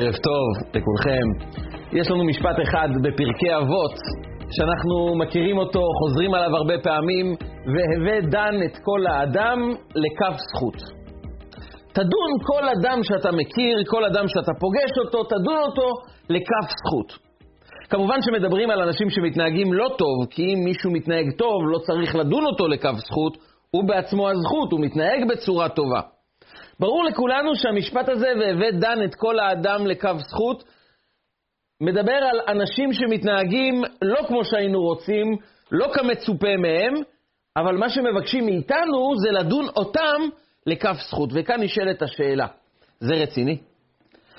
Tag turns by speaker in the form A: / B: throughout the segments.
A: ערב טוב לכולכם. יש לנו משפט אחד בפרקי אבות, שאנחנו מכירים אותו, חוזרים עליו הרבה פעמים, והווה דן את כל האדם לכף זכות. תדון כל אדם שאתה מכיר, כל אדם שאתה פוגש אותו, תדון אותו לכף זכות. כמובן שמדברים על אנשים שמתנהגים לא טוב, כי אם מישהו מתנהג טוב, לא צריך לדון אותו לכף זכות, הוא בעצמו הזכות, הוא מתנהג בצורה טובה. ברור לכולנו שהמשפט הזה, והבאת דן את כל האדם לקו זכות, מדבר על אנשים שמתנהגים לא כמו שהיינו רוצים, לא כמצופה מהם, אבל מה שמבקשים מאיתנו זה לדון אותם לכף זכות. וכאן נשאלת השאלה, זה רציני?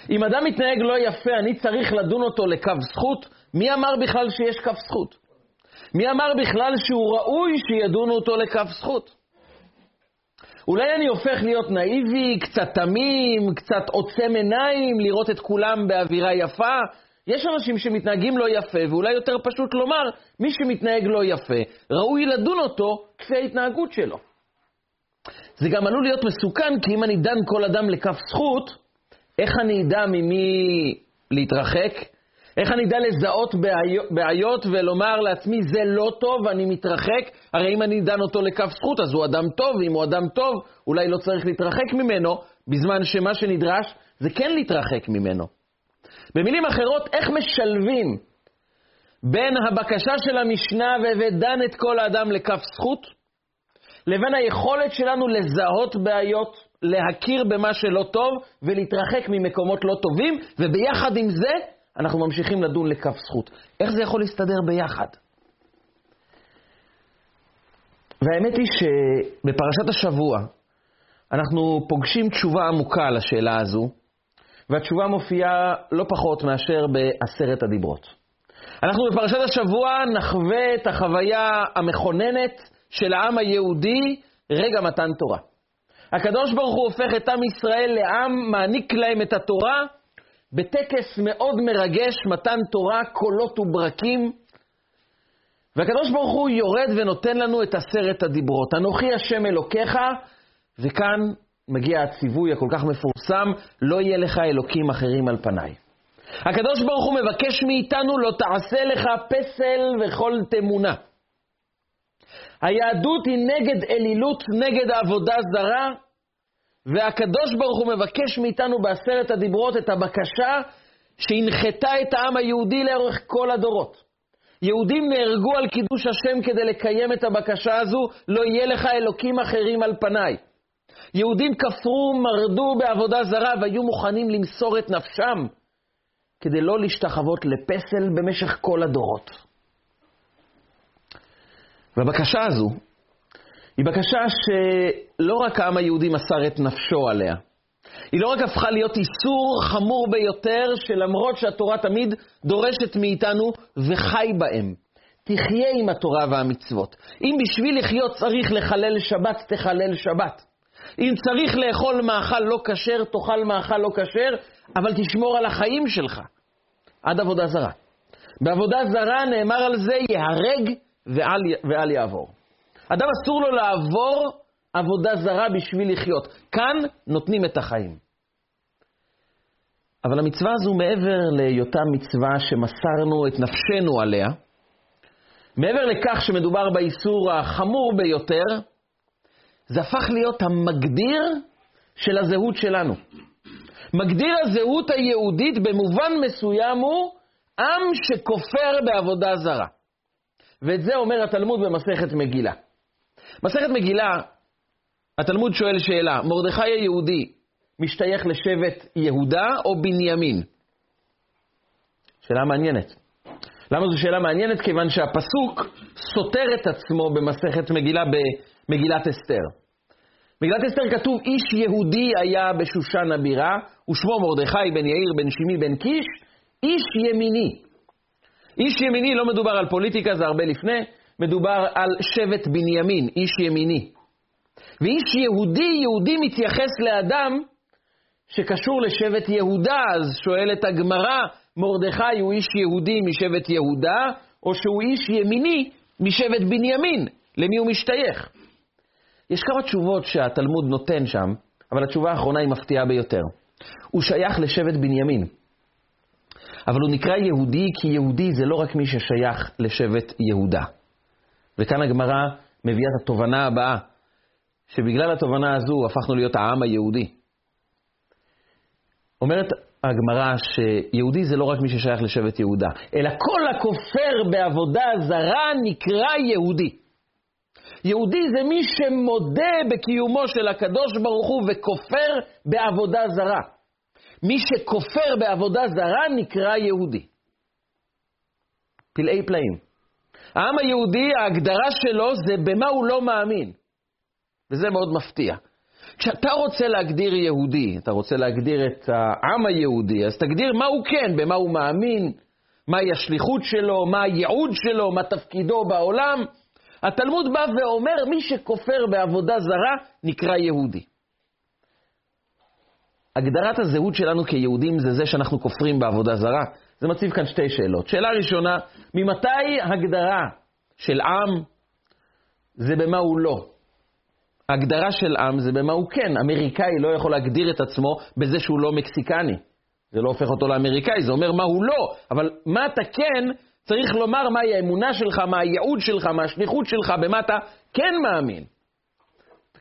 A: אם אדם מתנהג לא יפה, אני צריך לדון אותו לכף זכות? מי אמר בכלל שיש כף זכות? מי אמר בכלל שהוא ראוי שידונו אותו לכף זכות? אולי אני הופך להיות נאיבי, קצת תמים, קצת עוצם עיניים, לראות את כולם באווירה יפה. יש אנשים שמתנהגים לא יפה, ואולי יותר פשוט לומר, מי שמתנהג לא יפה, ראוי לדון אותו כפי ההתנהגות שלו. זה גם עלול להיות מסוכן, כי אם אני דן כל אדם לכף זכות, איך אני אדע ממי להתרחק? איך אני אדע לזהות בעיות ולומר לעצמי, זה לא טוב, אני מתרחק? הרי אם אני דן אותו לכף זכות, אז הוא אדם טוב, ואם הוא אדם טוב, אולי לא צריך להתרחק ממנו, בזמן שמה שנדרש זה כן להתרחק ממנו. במילים אחרות, איך משלבים בין הבקשה של המשנה ו"ודן את כל האדם לכף זכות", לבין היכולת שלנו לזהות בעיות, להכיר במה שלא טוב ולהתרחק ממקומות לא טובים, וביחד עם זה אנחנו ממשיכים לדון לכף זכות. איך זה יכול להסתדר ביחד? והאמת היא שבפרשת השבוע אנחנו פוגשים תשובה עמוקה לשאלה הזו, והתשובה מופיעה לא פחות מאשר בעשרת הדיברות. אנחנו בפרשת השבוע נחווה את החוויה המכוננת של העם היהודי רגע מתן תורה. הקדוש ברוך הוא הופך את עם ישראל לעם, מעניק להם את התורה, בטקס מאוד מרגש, מתן תורה, קולות וברקים. והקדוש ברוך הוא יורד ונותן לנו את עשרת הדיברות. אנוכי השם אלוקיך, וכאן מגיע הציווי הכל כך מפורסם, לא יהיה לך אלוקים אחרים על פניי. הקדוש ברוך הוא מבקש מאיתנו, לא תעשה לך פסל וכל תמונה. היהדות היא נגד אלילות, נגד עבודה זרה, והקדוש ברוך הוא מבקש מאיתנו בעשרת הדיברות את הבקשה שהנחתה את העם היהודי לאורך כל הדורות. יהודים נהרגו על קידוש השם כדי לקיים את הבקשה הזו, לא יהיה לך אלוקים אחרים על פניי. יהודים כפרו, מרדו בעבודה זרה והיו מוכנים למסור את נפשם כדי לא להשתחוות לפסל במשך כל הדורות. והבקשה הזו היא בקשה שלא רק העם היהודי מסר את נפשו עליה, היא לא רק הפכה להיות איסור חמור ביותר, שלמרות שהתורה תמיד דורשת מאיתנו וחי בהם. תחיה עם התורה והמצוות. אם בשביל לחיות צריך לחלל שבת, תחלל שבת. אם צריך לאכול מאכל לא כשר, תאכל מאכל לא כשר, אבל תשמור על החיים שלך. עד עבודה זרה. בעבודה זרה נאמר על זה, ייהרג ואל, ואל יעבור. אדם אסור לו לעבור עבודה זרה בשביל לחיות. כאן נותנים את החיים. אבל המצווה הזו, מעבר להיותה מצווה שמסרנו את נפשנו עליה, מעבר לכך שמדובר באיסור החמור ביותר, זה הפך להיות המגדיר של הזהות שלנו. מגדיר הזהות היהודית במובן מסוים הוא עם שכופר בעבודה זרה. ואת זה אומר התלמוד במסכת מגילה. מסכת מגילה, התלמוד שואל שאלה, מרדכי היהודי משתייך לשבט יהודה או בנימין? שאלה מעניינת. למה זו שאלה מעניינת? כיוון שהפסוק סותר את עצמו במסכת מגילה במגילת אסתר. במגילת אסתר כתוב, איש יהודי היה בשושן הבירה, ושמו מרדכי בן יאיר בן שמי בן קיש, איש ימיני. איש ימיני, לא מדובר על פוליטיקה, זה הרבה לפני, מדובר על שבט בנימין, איש ימיני. ואיש יהודי, יהודי מתייחס לאדם שקשור לשבט יהודה, אז שואלת הגמרא, מרדכי הוא איש יהודי משבט יהודה, או שהוא איש ימיני משבט בנימין, למי הוא משתייך? יש כמה תשובות שהתלמוד נותן שם, אבל התשובה האחרונה היא מפתיעה ביותר. הוא שייך לשבט בנימין. אבל הוא נקרא יהודי כי יהודי זה לא רק מי ששייך לשבט יהודה. וכאן הגמרא מביאה את התובנה הבאה, שבגלל התובנה הזו הפכנו להיות העם היהודי. אומרת הגמרא שיהודי זה לא רק מי ששייך לשבט יהודה, אלא כל הכופר בעבודה זרה נקרא יהודי. יהודי זה מי שמודה בקיומו של הקדוש ברוך הוא וכופר בעבודה זרה. מי שכופר בעבודה זרה נקרא יהודי. פלאי פלאים. העם היהודי, ההגדרה שלו זה במה הוא לא מאמין. וזה מאוד מפתיע. כשאתה רוצה להגדיר יהודי, אתה רוצה להגדיר את העם היהודי, אז תגדיר מה הוא כן, במה הוא מאמין, מהי השליחות שלו, מה הייעוד שלו, מה תפקידו בעולם. התלמוד בא ואומר, מי שכופר בעבודה זרה נקרא יהודי. הגדרת הזהות שלנו כיהודים זה זה שאנחנו כופרים בעבודה זרה. זה מציב כאן שתי שאלות. שאלה ראשונה, ממתי הגדרה של עם זה במה הוא לא? ההגדרה של עם זה במה הוא כן. אמריקאי לא יכול להגדיר את עצמו בזה שהוא לא מקסיקני. זה לא הופך אותו לאמריקאי, זה אומר מה הוא לא. אבל מה אתה כן, צריך לומר מהי האמונה שלך, מה הייעוד שלך, מה השליחות שלך, במה אתה כן מאמין.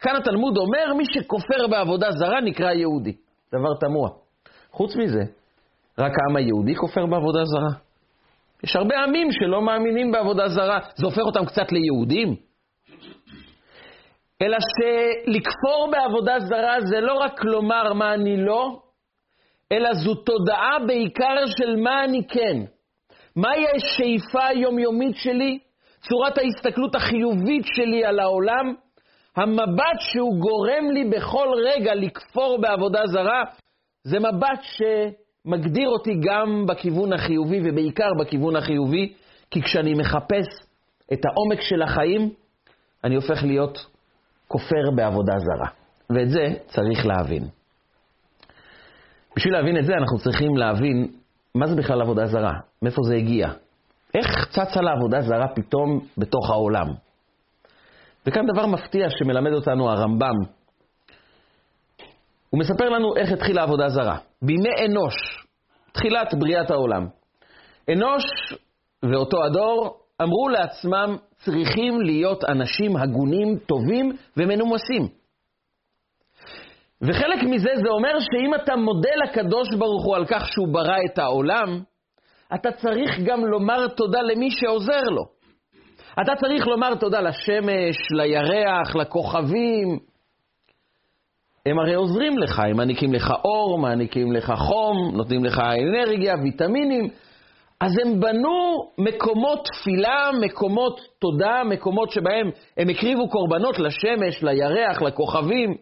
A: כאן התלמוד אומר, מי שכופר בעבודה זרה נקרא יהודי. דבר תמוה. חוץ מזה, רק העם היהודי כופר בעבודה זרה. יש הרבה עמים שלא מאמינים בעבודה זרה. זה הופך אותם קצת ליהודים? אלא שלכפור בעבודה זרה זה לא רק לומר מה אני לא, אלא זו תודעה בעיקר של מה אני כן. מהי השאיפה היומיומית שלי? צורת ההסתכלות החיובית שלי על העולם? המבט שהוא גורם לי בכל רגע לכפור בעבודה זרה, זה מבט שמגדיר אותי גם בכיוון החיובי, ובעיקר בכיוון החיובי, כי כשאני מחפש את העומק של החיים, אני הופך להיות כופר בעבודה זרה. ואת זה צריך להבין. בשביל להבין את זה, אנחנו צריכים להבין מה זה בכלל עבודה זרה, מאיפה זה הגיע. איך צצה לעבודה זרה פתאום בתוך העולם? וכאן דבר מפתיע שמלמד אותנו הרמב"ם. הוא מספר לנו איך התחילה עבודה זרה. בימי אנוש, תחילת בריאת העולם. אנוש ואותו הדור אמרו לעצמם, צריכים להיות אנשים הגונים, טובים ומנומסים. וחלק מזה זה אומר שאם אתה מודה לקדוש ברוך הוא על כך שהוא ברא את העולם, אתה צריך גם לומר תודה למי שעוזר לו. אתה צריך לומר תודה לשמש, לירח, לכוכבים. הם הרי עוזרים לך, הם מעניקים לך אור, מעניקים לך חום, נותנים לך אנרגיה, ויטמינים. אז הם בנו מקומות תפילה, מקומות תודה, מקומות שבהם הם הקריבו קורבנות לשמש, לירח, לכוכבים.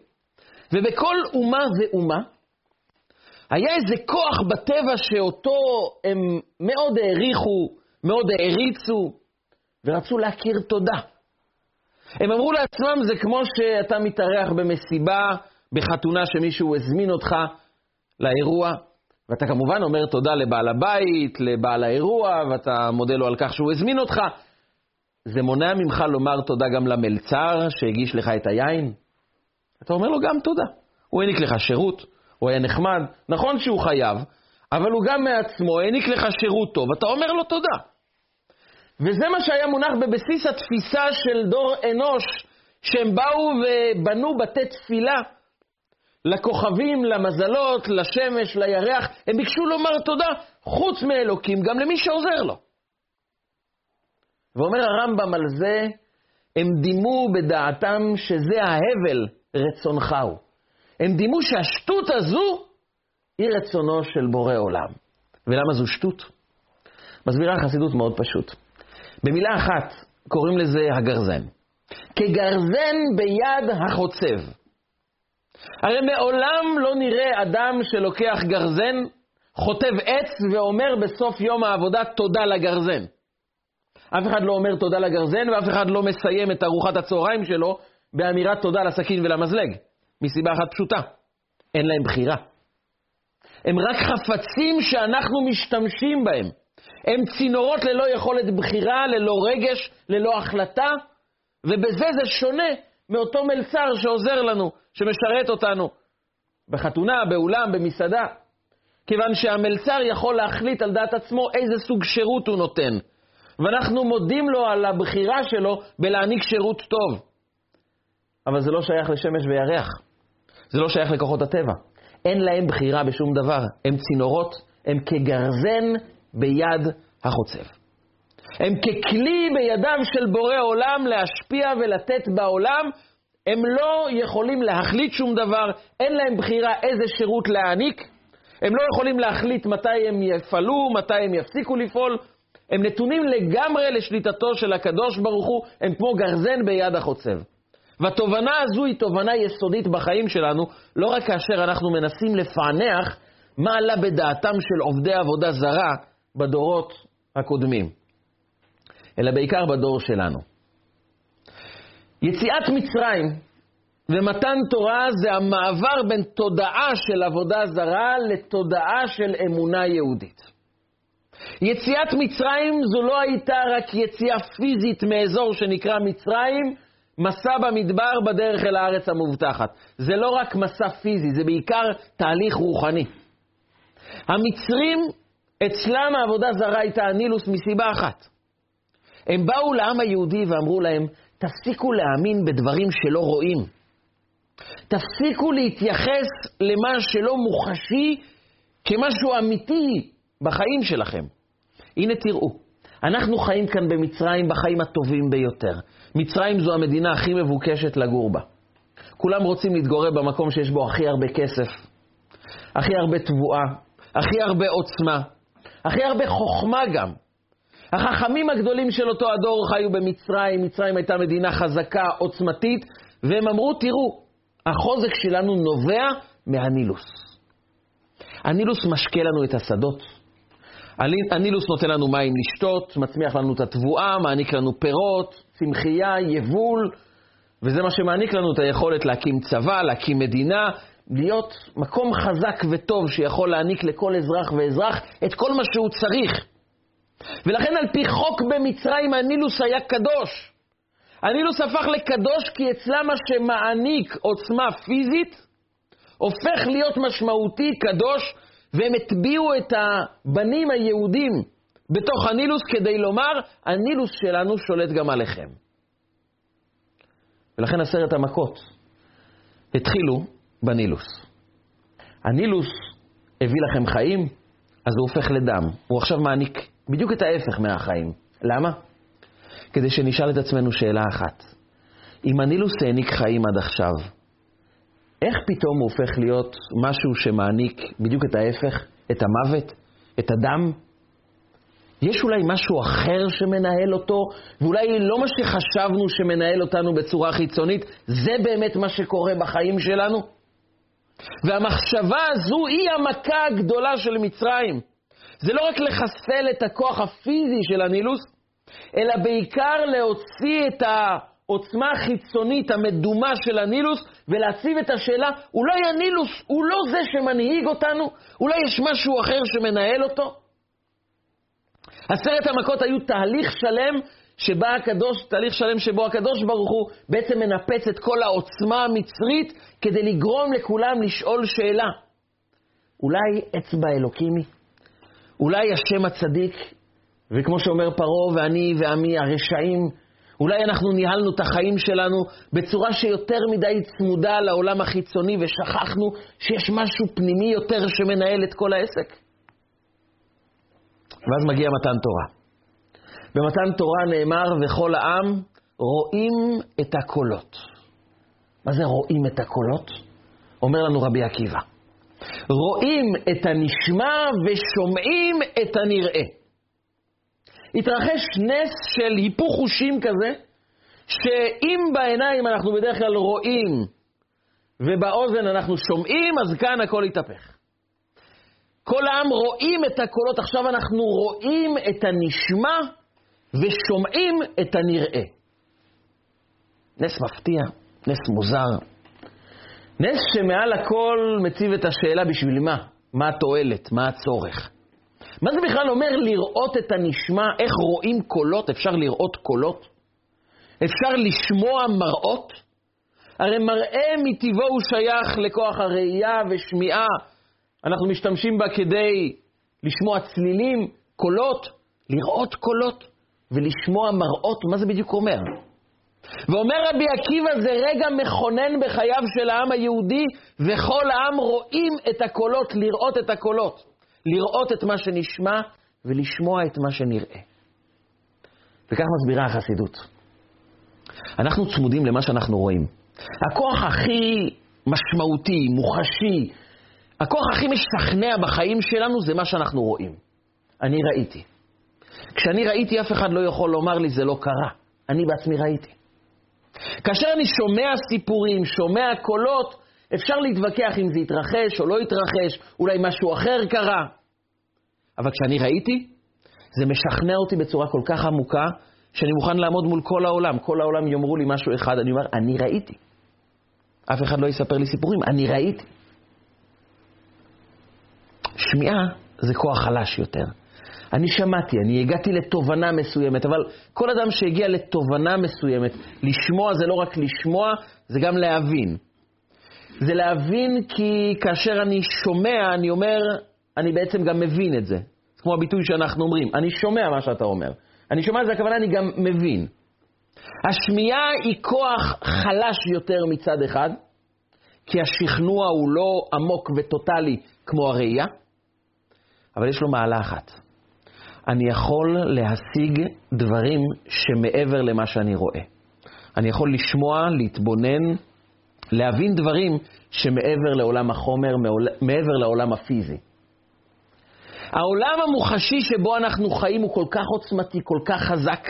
A: ובכל אומה ואומה היה איזה כוח בטבע שאותו הם מאוד העריכו, מאוד העריצו, ורצו להכיר תודה. הם אמרו לעצמם, זה כמו שאתה מתארח במסיבה, בחתונה שמישהו הזמין אותך לאירוע, ואתה כמובן אומר תודה לבעל הבית, לבעל האירוע, ואתה מודה לו על כך שהוא הזמין אותך. זה מונע ממך לומר תודה גם למלצר שהגיש לך את היין? אתה אומר לו גם תודה. הוא העניק לך שירות, הוא היה נחמד, נכון שהוא חייב, אבל הוא גם מעצמו העניק לך שירות טוב, אתה אומר לו תודה. וזה מה שהיה מונח בבסיס התפיסה של דור אנוש, שהם באו ובנו בתי תפילה לכוכבים, למזלות, לשמש, לירח, הם ביקשו לומר תודה, חוץ מאלוקים, גם למי שעוזר לו. ואומר הרמב"ם על זה, הם דימו בדעתם שזה ההבל רצונך הוא. הם דימו שהשטות הזו היא רצונו של בורא עולם. ולמה זו שטות? מסבירה החסידות מאוד פשוט. במילה אחת קוראים לזה הגרזן. כגרזן ביד החוצב. הרי מעולם לא נראה אדם שלוקח גרזן, חוטב עץ ואומר בסוף יום העבודה תודה לגרזן. אף אחד לא אומר תודה לגרזן ואף אחד לא מסיים את ארוחת הצהריים שלו באמירת תודה לסכין ולמזלג, מסיבה אחת פשוטה, אין להם בחירה. הם רק חפצים שאנחנו משתמשים בהם. הם צינורות ללא יכולת בחירה, ללא רגש, ללא החלטה, ובזה זה שונה מאותו מלצר שעוזר לנו, שמשרת אותנו בחתונה, באולם, במסעדה. כיוון שהמלצר יכול להחליט על דעת עצמו איזה סוג שירות הוא נותן. ואנחנו מודים לו על הבחירה שלו בלהעניק שירות טוב. אבל זה לא שייך לשמש וירח. זה לא שייך לכוחות הטבע. אין להם בחירה בשום דבר. הם צינורות, הם כגרזן ביד החוצב. הם ככלי בידיו של בורא עולם להשפיע ולתת בעולם. הם לא יכולים להחליט שום דבר, אין להם בחירה איזה שירות להעניק. הם לא יכולים להחליט מתי הם יפעלו, מתי הם יפסיקו לפעול. הם נתונים לגמרי לשליטתו של הקדוש ברוך הוא, הם כמו גרזן ביד החוצב. והתובנה הזו היא תובנה יסודית בחיים שלנו, לא רק כאשר אנחנו מנסים לפענח מה עלה בדעתם של עובדי עבודה זרה בדורות הקודמים, אלא בעיקר בדור שלנו. יציאת מצרים ומתן תורה זה המעבר בין תודעה של עבודה זרה לתודעה של אמונה יהודית. יציאת מצרים זו לא הייתה רק יציאה פיזית מאזור שנקרא מצרים, מסע במדבר בדרך אל הארץ המובטחת. זה לא רק מסע פיזי, זה בעיקר תהליך רוחני. המצרים, אצלם העבודה זרה הייתה הנילוס מסיבה אחת. הם באו לעם היהודי ואמרו להם, תפסיקו להאמין בדברים שלא רואים. תפסיקו להתייחס למה שלא מוחשי כמשהו אמיתי בחיים שלכם. הנה תראו, אנחנו חיים כאן במצרים בחיים הטובים ביותר. מצרים זו המדינה הכי מבוקשת לגור בה. כולם רוצים להתגורר במקום שיש בו הכי הרבה כסף, הכי הרבה תבואה, הכי הרבה עוצמה, הכי הרבה חוכמה גם. החכמים הגדולים של אותו הדור חיו במצרים, מצרים הייתה מדינה חזקה, עוצמתית, והם אמרו, תראו, החוזק שלנו נובע מהנילוס. הנילוס משקה לנו את השדות. הנילוס נותן לנו מים לשתות, מצמיח לנו את התבואה, מעניק לנו פירות, צמחייה, יבול, וזה מה שמעניק לנו את היכולת להקים צבא, להקים מדינה, להיות מקום חזק וטוב שיכול להעניק לכל אזרח ואזרח את כל מה שהוא צריך. ולכן על פי חוק במצרים הנילוס היה קדוש. הנילוס הפך לקדוש כי אצלם מה שמעניק עוצמה פיזית הופך להיות משמעותי, קדוש, והם הטביעו את הבנים היהודים בתוך הנילוס כדי לומר, הנילוס שלנו שולט גם עליכם. ולכן עשרת המכות התחילו בנילוס. הנילוס הביא לכם חיים, אז הוא הופך לדם. הוא עכשיו מעניק בדיוק את ההפך מהחיים. למה? כדי שנשאל את עצמנו שאלה אחת. אם הנילוס העניק חיים עד עכשיו, איך פתאום הוא הופך להיות משהו שמעניק בדיוק את ההפך, את המוות, את הדם? יש אולי משהו אחר שמנהל אותו, ואולי לא מה שחשבנו שמנהל אותנו בצורה חיצונית, זה באמת מה שקורה בחיים שלנו? והמחשבה הזו היא המכה הגדולה של מצרים. זה לא רק לחסל את הכוח הפיזי של הנילוס, אלא בעיקר להוציא את העוצמה החיצונית המדומה של הנילוס ולהציב את השאלה, אולי הנילוס הוא לא זה שמנהיג אותנו? אולי יש משהו אחר שמנהל אותו? עשרת המכות היו תהליך שלם שבה הקדוש, תהליך שלם שבו הקדוש ברוך הוא בעצם מנפץ את כל העוצמה המצרית כדי לגרום לכולם לשאול שאלה. אולי אצבע אלוקימי? אולי השם הצדיק, וכמו שאומר פרעה ואני ועמי הרשעים, אולי אנחנו ניהלנו את החיים שלנו בצורה שיותר מדי צמודה לעולם החיצוני ושכחנו שיש משהו פנימי יותר שמנהל את כל העסק. ואז מגיע מתן תורה. במתן תורה נאמר, וכל העם רואים את הקולות. מה זה רואים את הקולות? אומר לנו רבי עקיבא. רואים את הנשמע ושומעים את הנראה. התרחש נס של היפוך חושים כזה, שאם בעיניים אנחנו בדרך כלל רואים ובאוזן אנחנו שומעים, אז כאן הכל התהפך. כל העם רואים את הקולות, עכשיו אנחנו רואים את הנשמע ושומעים את הנראה. נס מפתיע, נס מוזר. נס שמעל הכל מציב את השאלה בשביל מה? מה התועלת? מה הצורך? מה זה בכלל אומר לראות את הנשמע? איך רואים קולות? אפשר לראות קולות? אפשר לשמוע מראות? הרי מראה מטבעו הוא שייך לכוח הראייה ושמיעה אנחנו משתמשים בה כדי לשמוע צלילים, קולות, לראות קולות ולשמוע מראות, מה זה בדיוק אומר? ואומר רבי עקיבא, זה רגע מכונן בחייו של העם היהודי, וכל העם רואים את הקולות, לראות את הקולות. לראות את מה שנשמע ולשמוע את מה שנראה. וכך מסבירה החסידות. אנחנו צמודים למה שאנחנו רואים. הכוח הכי משמעותי, מוחשי, הכוח הכי משכנע בחיים שלנו זה מה שאנחנו רואים. אני ראיתי. כשאני ראיתי, אף אחד לא יכול לומר לי, זה לא קרה. אני בעצמי ראיתי. כאשר אני שומע סיפורים, שומע קולות, אפשר להתווכח אם זה יתרחש או לא יתרחש, אולי משהו אחר קרה. אבל כשאני ראיתי, זה משכנע אותי בצורה כל כך עמוקה, שאני מוכן לעמוד מול כל העולם. כל העולם יאמרו לי משהו אחד, אני אומר, אני ראיתי. אף אחד לא יספר לי סיפורים, אני ראיתי. שמיעה זה כוח חלש יותר. אני שמעתי, אני הגעתי לתובנה מסוימת, אבל כל אדם שהגיע לתובנה מסוימת, לשמוע זה לא רק לשמוע, זה גם להבין. זה להבין כי כאשר אני שומע, אני אומר, אני בעצם גם מבין את זה. זה כמו הביטוי שאנחנו אומרים, אני שומע מה שאתה אומר. אני שומע את זה, הכוונה אני גם מבין. השמיעה היא כוח חלש יותר מצד אחד, כי השכנוע הוא לא עמוק וטוטלי כמו הראייה, אבל יש לו מעלה אחת. אני יכול להשיג דברים שמעבר למה שאני רואה. אני יכול לשמוע, להתבונן, להבין דברים שמעבר לעולם החומר, מעבר לעולם הפיזי. העולם המוחשי שבו אנחנו חיים הוא כל כך עוצמתי, כל כך חזק,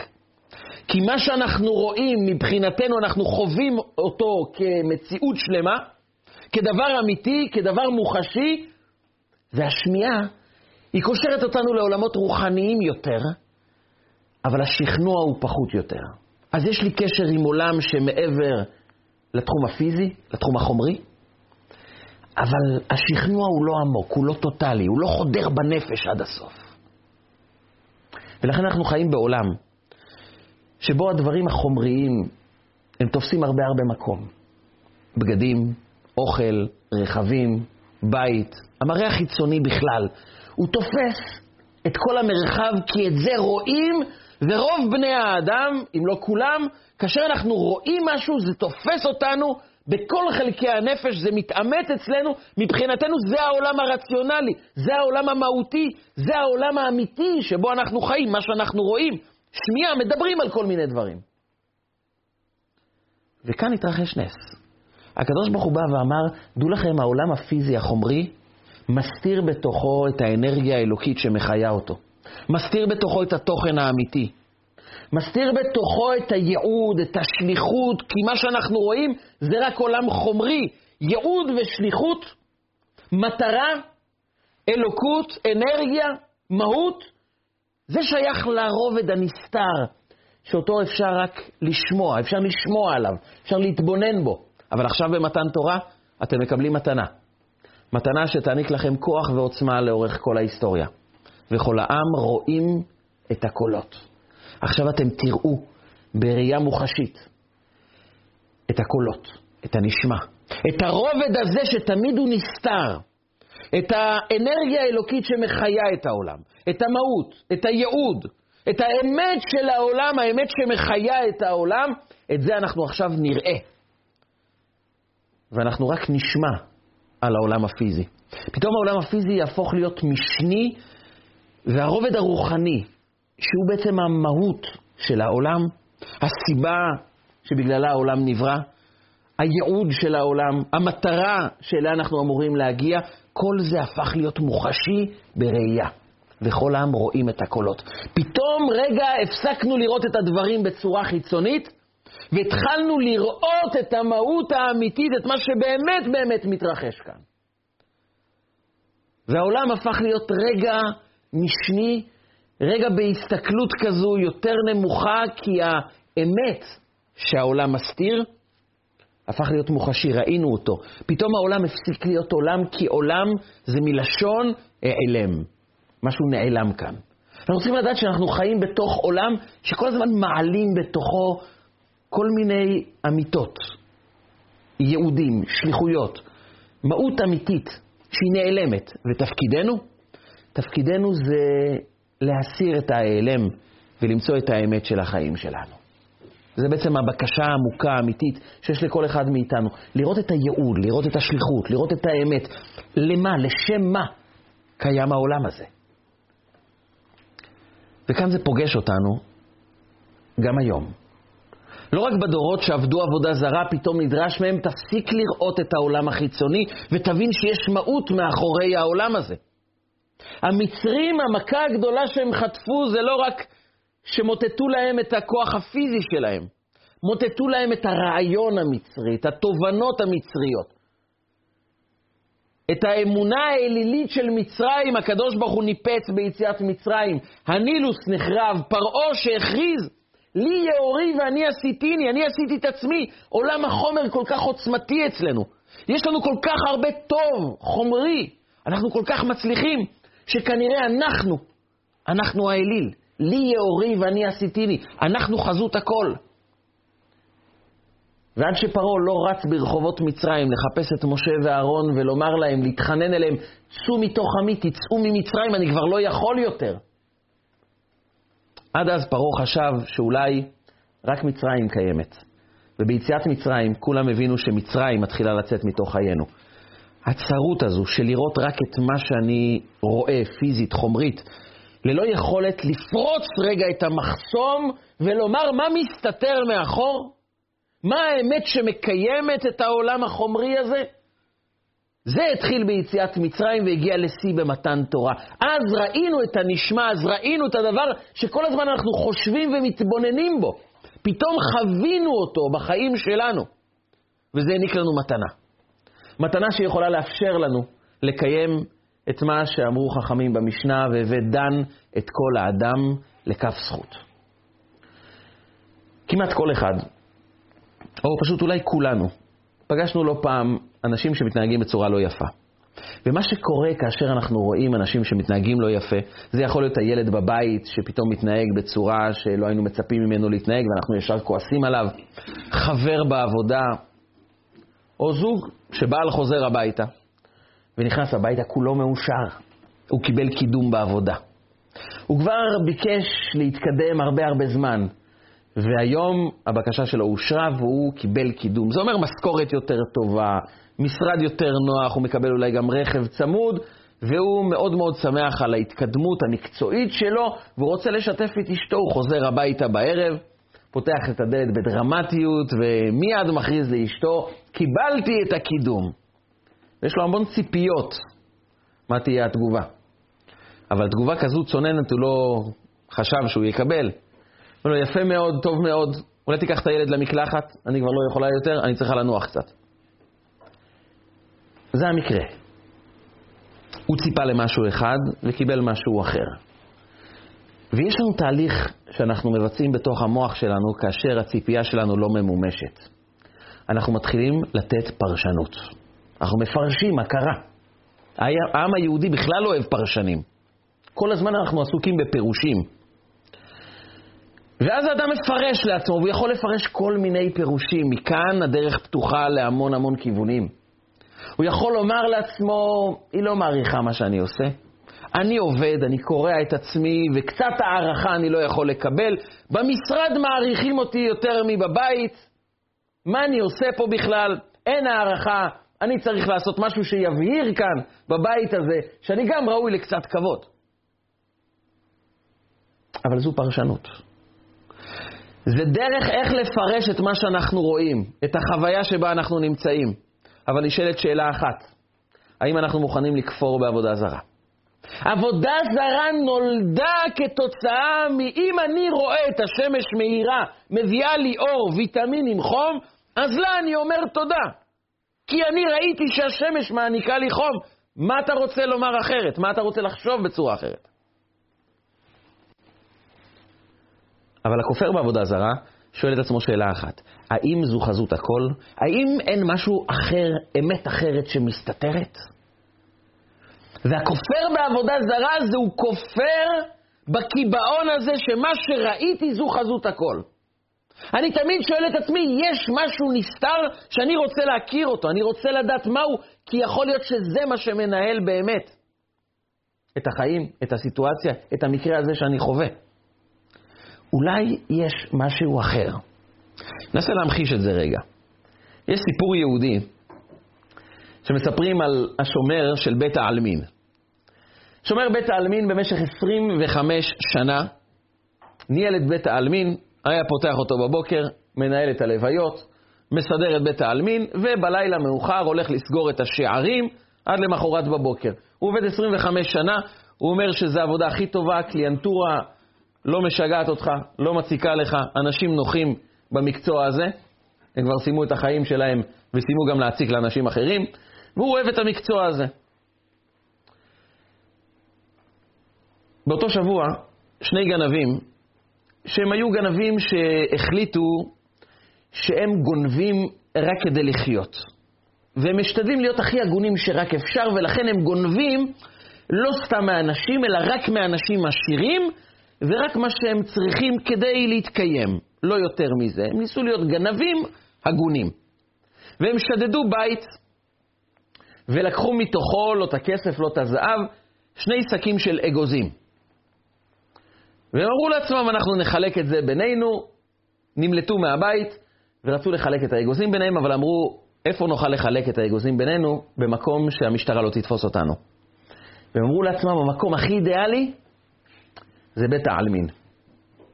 A: כי מה שאנחנו רואים מבחינתנו, אנחנו חווים אותו כמציאות שלמה, כדבר אמיתי, כדבר מוחשי, והשמיעה היא קושרת אותנו לעולמות רוחניים יותר, אבל השכנוע הוא פחות יותר. אז יש לי קשר עם עולם שמעבר לתחום הפיזי, לתחום החומרי, אבל השכנוע הוא לא עמוק, הוא לא טוטאלי, הוא לא חודר בנפש עד הסוף. ולכן אנחנו חיים בעולם שבו הדברים החומריים הם תופסים הרבה הרבה מקום. בגדים, אוכל, רכבים, בית, המראה החיצוני בכלל, הוא תופס את כל המרחב, כי את זה רואים, ורוב בני האדם, אם לא כולם, כאשר אנחנו רואים משהו, זה תופס אותנו בכל חלקי הנפש, זה מתעמת אצלנו, מבחינתנו זה העולם הרציונלי, זה העולם המהותי, זה העולם האמיתי שבו אנחנו חיים, מה שאנחנו רואים. שמיעה, מדברים על כל מיני דברים. וכאן התרחש נס. הקדוש ברוך הוא בא ואמר, דעו לכם, העולם הפיזי החומרי מסתיר בתוכו את האנרגיה האלוקית שמחיה אותו. מסתיר בתוכו את התוכן האמיתי. מסתיר בתוכו את הייעוד, את השליחות, כי מה שאנחנו רואים זה רק עולם חומרי. ייעוד ושליחות, מטרה, אלוקות, אנרגיה, מהות, זה שייך לרובד הנסתר, שאותו אפשר רק לשמוע, אפשר לשמוע עליו, אפשר להתבונן בו. אבל עכשיו במתן תורה אתם מקבלים מתנה. מתנה שתעניק לכם כוח ועוצמה לאורך כל ההיסטוריה. וכל העם רואים את הקולות. עכשיו אתם תראו בראייה מוחשית את הקולות, את הנשמע, את הרובד הזה שתמיד הוא נסתר, את האנרגיה האלוקית שמחיה את העולם, את המהות, את הייעוד, את האמת של העולם, האמת שמחיה את העולם, את זה אנחנו עכשיו נראה. ואנחנו רק נשמע על העולם הפיזי. פתאום העולם הפיזי יהפוך להיות משני, והרובד הרוחני, שהוא בעצם המהות של העולם, הסיבה שבגללה העולם נברא, הייעוד של העולם, המטרה שאליה אנחנו אמורים להגיע, כל זה הפך להיות מוחשי בראייה. וכל העם רואים את הקולות. פתאום רגע הפסקנו לראות את הדברים בצורה חיצונית, והתחלנו לראות את המהות האמיתית, את מה שבאמת באמת מתרחש כאן. והעולם הפך להיות רגע משני, רגע בהסתכלות כזו יותר נמוכה, כי האמת שהעולם מסתיר, הפך להיות מוחשי, ראינו אותו. פתאום העולם הפסיק להיות עולם, כי עולם זה מלשון העלם. משהו נעלם כאן. אנחנו צריכים לדעת שאנחנו חיים בתוך עולם שכל הזמן מעלים בתוכו כל מיני אמיתות, ייעודים, שליחויות, מהות אמיתית. שהיא נעלמת. ותפקידנו? תפקידנו זה להסיר את ההיעלם ולמצוא את האמת של החיים שלנו. זה בעצם הבקשה העמוקה, האמיתית, שיש לכל אחד מאיתנו. לראות את הייעוד, לראות את השליחות, לראות את האמת. למה, לשם מה קיים העולם הזה? וכאן זה פוגש אותנו גם היום. לא רק בדורות שעבדו עבודה זרה, פתאום נדרש מהם, תפסיק לראות את העולם החיצוני ותבין שיש מהות מאחורי העולם הזה. המצרים, המכה הגדולה שהם חטפו זה לא רק שמוטטו להם את הכוח הפיזי שלהם, מוטטו להם את הרעיון המצרי, את התובנות המצריות. את האמונה האלילית של מצרים, הקדוש ברוך הוא ניפץ ביציאת מצרים. הנילוס נחרב, פרעה שהכריז, לי יאורי ואני עשיתיני, אני עשיתי את עצמי. עולם החומר כל כך עוצמתי אצלנו. יש לנו כל כך הרבה טוב, חומרי, אנחנו כל כך מצליחים, שכנראה אנחנו, אנחנו האליל. לי יאורי ואני עשיתיני. אנחנו חזות הכל. ועד שפרעה לא רץ ברחובות מצרים לחפש את משה ואהרון ולומר להם, להתחנן אליהם, צאו מתוך עמי, תצאו ממצרים, אני כבר לא יכול יותר. עד אז פרעה חשב שאולי רק מצרים קיימת. וביציאת מצרים כולם הבינו שמצרים מתחילה לצאת מתוך חיינו. הצרות הזו של לראות רק את מה שאני רואה פיזית, חומרית, ללא יכולת לפרוץ רגע את המחסום ולומר מה מסתתר מאחור, מה האמת שמקיימת את העולם החומרי הזה? זה התחיל ביציאת מצרים והגיע לשיא במתן תורה. אז ראינו את הנשמע, אז ראינו את הדבר שכל הזמן אנחנו חושבים ומתבוננים בו. פתאום חווינו אותו בחיים שלנו, וזה העניק לנו מתנה. מתנה שיכולה לאפשר לנו לקיים את מה שאמרו חכמים במשנה, והווה דן את כל האדם לכף זכות. כמעט כל אחד, או פשוט אולי כולנו, פגשנו לא פעם אנשים שמתנהגים בצורה לא יפה. ומה שקורה כאשר אנחנו רואים אנשים שמתנהגים לא יפה, זה יכול להיות הילד בבית שפתאום מתנהג בצורה שלא היינו מצפים ממנו להתנהג ואנחנו ישר כועסים עליו, חבר בעבודה, או זוג שבעל חוזר הביתה ונכנס הביתה כולו מאושר, הוא קיבל קידום בעבודה. הוא כבר ביקש להתקדם הרבה הרבה זמן, והיום הבקשה שלו אושרה והוא קיבל קידום. זה אומר משכורת יותר טובה, משרד יותר נוח, הוא מקבל אולי גם רכב צמוד, והוא מאוד מאוד שמח על ההתקדמות המקצועית שלו, והוא רוצה לשתף את אשתו, הוא חוזר הביתה בערב, פותח את הדלת בדרמטיות, ומיד מכריז לאשתו, קיבלתי את הקידום. ויש לו המון ציפיות מה תהיה התגובה. אבל תגובה כזו צוננת הוא לא חשב שהוא יקבל. אומר לו, יפה מאוד, טוב מאוד, אולי תיקח את הילד למקלחת, אני כבר לא יכולה יותר, אני צריכה לנוח קצת. זה המקרה. הוא ציפה למשהו אחד וקיבל משהו אחר. ויש לנו תהליך שאנחנו מבצעים בתוך המוח שלנו כאשר הציפייה שלנו לא ממומשת. אנחנו מתחילים לתת פרשנות. אנחנו מפרשים מה קרה. העם היהודי בכלל לא אוהב פרשנים. כל הזמן אנחנו עסוקים בפירושים. ואז האדם מפרש לעצמו, והוא יכול לפרש כל מיני פירושים. מכאן הדרך פתוחה להמון המון כיוונים. הוא יכול לומר לעצמו, היא לא מעריכה מה שאני עושה. אני עובד, אני קורע את עצמי, וקצת הערכה אני לא יכול לקבל. במשרד מעריכים אותי יותר מבבית. מה אני עושה פה בכלל? אין הערכה. אני צריך לעשות משהו שיבהיר כאן, בבית הזה, שאני גם ראוי לקצת כבוד. אבל זו פרשנות. זה דרך איך לפרש את מה שאנחנו רואים, את החוויה שבה אנחנו נמצאים. אבל נשאלת שאלה אחת, האם אנחנו מוכנים לכפור בעבודה זרה? עבודה זרה נולדה כתוצאה מ"אם אני רואה את השמש מאירה, מביאה לי אור, ויטמינים, חום", אז לה אני אומר תודה. כי אני ראיתי שהשמש מעניקה לי חום. מה אתה רוצה לומר אחרת? מה אתה רוצה לחשוב בצורה אחרת? אבל הכופר בעבודה זרה שואל את עצמו שאלה אחת, האם זו חזות הכל? האם אין משהו אחר, אמת אחרת שמסתתרת? והכופר בעבודה זרה זה הוא כופר בקיבעון הזה שמה שראיתי זו חזות הכל. אני תמיד שואל את עצמי, יש משהו נסתר שאני רוצה להכיר אותו, אני רוצה לדעת מהו, כי יכול להיות שזה מה שמנהל באמת את החיים, את הסיטואציה, את המקרה הזה שאני חווה. אולי יש משהו אחר. ננסה להמחיש את זה רגע. יש סיפור יהודי שמספרים על השומר של בית העלמין. שומר בית העלמין במשך 25 שנה ניהל את בית העלמין, היה פותח אותו בבוקר, מנהל את הלוויות, מסדר את בית העלמין, ובלילה מאוחר הולך לסגור את השערים עד למחרת בבוקר. הוא עובד 25 שנה, הוא אומר שזו העבודה הכי טובה, קליינטורה לא משגעת אותך, לא מציקה לך, אנשים נוחים במקצוע הזה, הם כבר סיימו את החיים שלהם וסיימו גם להציק לאנשים אחרים, והוא אוהב את המקצוע הזה. באותו שבוע, שני גנבים, שהם היו גנבים שהחליטו שהם גונבים רק כדי לחיות. והם משתדלים להיות הכי הגונים שרק אפשר, ולכן הם גונבים לא סתם מאנשים, אלא רק מאנשים עשירים, ורק מה שהם צריכים כדי להתקיים, לא יותר מזה. הם ניסו להיות גנבים הגונים. והם שדדו בית, ולקחו מתוכו, לא את הכסף, לא את הזהב, שני שקים של אגוזים. והם אמרו לעצמם, אנחנו נחלק את זה בינינו, נמלטו מהבית, ורצו לחלק את האגוזים ביניהם, אבל אמרו, איפה נוכל לחלק את האגוזים בינינו? במקום שהמשטרה לא תתפוס אותנו. והם אמרו לעצמם, המקום הכי אידיאלי זה בית העלמין.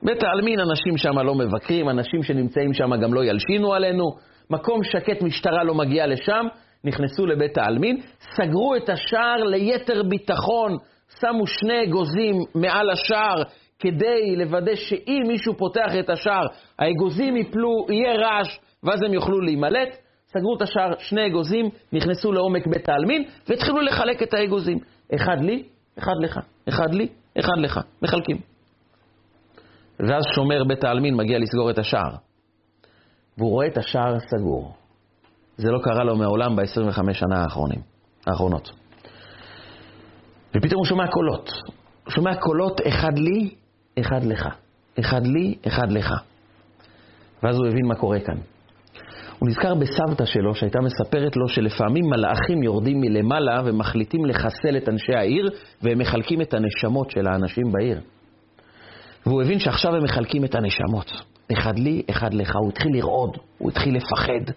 A: בית העלמין, אנשים שם לא מבקרים, אנשים שנמצאים שם גם לא ילשינו עלינו, מקום שקט, משטרה לא מגיעה לשם, נכנסו לבית העלמין, סגרו את השער ליתר ביטחון, שמו שני אגוזים מעל השער כדי לוודא שאם מישהו פותח את השער, האגוזים יפלו, יהיה רעש, ואז הם יוכלו להימלט. סגרו את השער, שני אגוזים, נכנסו לעומק בית העלמין, והתחילו לחלק את האגוזים. אחד לי, אחד לך. אחד לי, אחד לך. מחלקים. ואז שומר בית העלמין מגיע לסגור את השער. והוא רואה את השער סגור. זה לא קרה לו מעולם ב-25 שנה האחרונים, האחרונות. ופתאום הוא שומע קולות. הוא שומע קולות, אחד לי, אחד לך. אחד לי, אחד לך. ואז הוא הבין מה קורה כאן. הוא נזכר בסבתא שלו, שהייתה מספרת לו שלפעמים מלאכים יורדים מלמעלה ומחליטים לחסל את אנשי העיר, והם מחלקים את הנשמות של האנשים בעיר. והוא הבין שעכשיו הם מחלקים את הנשמות. אחד לי, אחד לך. הוא התחיל לרעוד, הוא התחיל לפחד.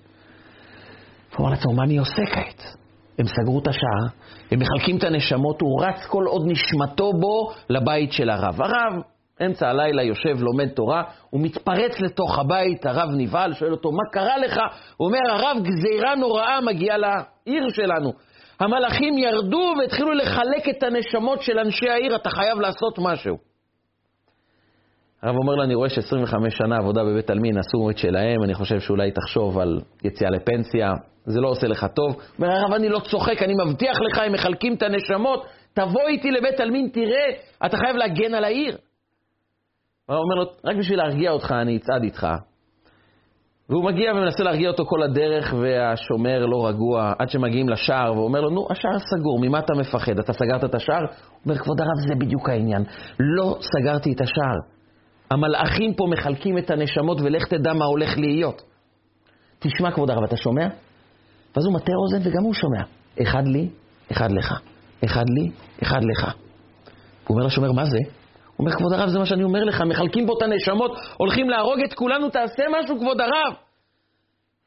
A: הוא אמר לעצמו, מה אני עושה כעת? הם סגרו את השער, הם מחלקים את הנשמות, הוא רץ כל עוד נשמתו בו לבית של הרב. הרב, אמצע הלילה יושב, לומד תורה, הוא מתפרץ לתוך הבית, הרב נבהל, שואל אותו, מה קרה לך? הוא אומר, הרב, גזירה נוראה מגיעה לעיר שלנו. המלאכים ירדו והתחילו לחלק את הנשמות של אנשי העיר, אתה חייב לעשות משהו. הרב אומר לו, אני רואה ש-25 שנה עבודה בבית עלמין עשו את שלהם, אני חושב שאולי תחשוב על יציאה לפנסיה, זה לא עושה לך טוב. אומר, הרב, אני לא צוחק, אני מבטיח לך, הם מחלקים את הנשמות, תבוא איתי לבית עלמין, תראה, אתה חייב להגן על העיר. הוא אומר לו, רק בשביל להרגיע אותך, אני אצעד איתך. והוא מגיע ומנסה להרגיע אותו כל הדרך, והשומר לא רגוע, עד שמגיעים לשער, והוא אומר לו, נו, השער סגור, ממה אתה מפחד? אתה סגרת את השער? הוא אומר, כבוד הרב, זה בדיוק העניין. לא סגרתי את השער. המלאכים פה מחלקים את הנשמות, ולך תדע מה הולך להיות. תשמע, כבוד הרב, אתה שומע? ואז הוא מטה אוזן וגם הוא שומע. אחד לי, אחד לך. אחד לי, אחד לך. הוא אומר לשומר, מה זה? אומר, כבוד הרב, זה מה שאני אומר לך, מחלקים פה את הנשמות, הולכים להרוג את כולנו, תעשה משהו, כבוד הרב.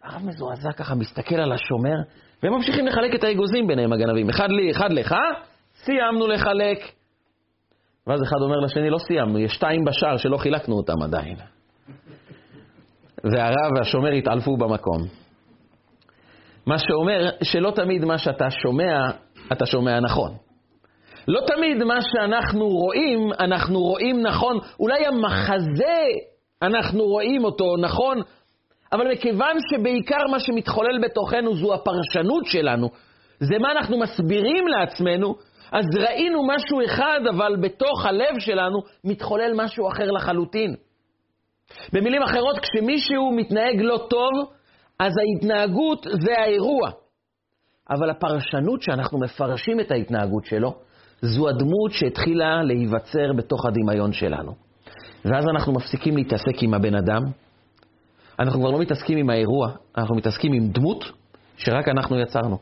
A: הרב מזועזע ככה, מסתכל על השומר, והם ממשיכים לחלק את האגוזים ביניהם, הגנבים. אחד לי, אחד לך, סיימנו לחלק. ואז אחד אומר לשני, לא סיימנו, יש שתיים בשער שלא חילקנו אותם עדיין. והרב והשומר התעלפו במקום. מה שאומר שלא תמיד מה שאתה שומע, אתה שומע נכון. לא תמיד מה שאנחנו רואים, אנחנו רואים נכון. אולי המחזה, אנחנו רואים אותו נכון, אבל מכיוון שבעיקר מה שמתחולל בתוכנו זו הפרשנות שלנו, זה מה אנחנו מסבירים לעצמנו, אז ראינו משהו אחד, אבל בתוך הלב שלנו מתחולל משהו אחר לחלוטין. במילים אחרות, כשמישהו מתנהג לא טוב, אז ההתנהגות זה האירוע. אבל הפרשנות שאנחנו מפרשים את ההתנהגות שלו, זו הדמות שהתחילה להיווצר בתוך הדמיון שלנו. ואז אנחנו מפסיקים להתעסק עם הבן אדם, אנחנו כבר לא מתעסקים עם האירוע, אנחנו מתעסקים עם דמות שרק אנחנו יצרנו.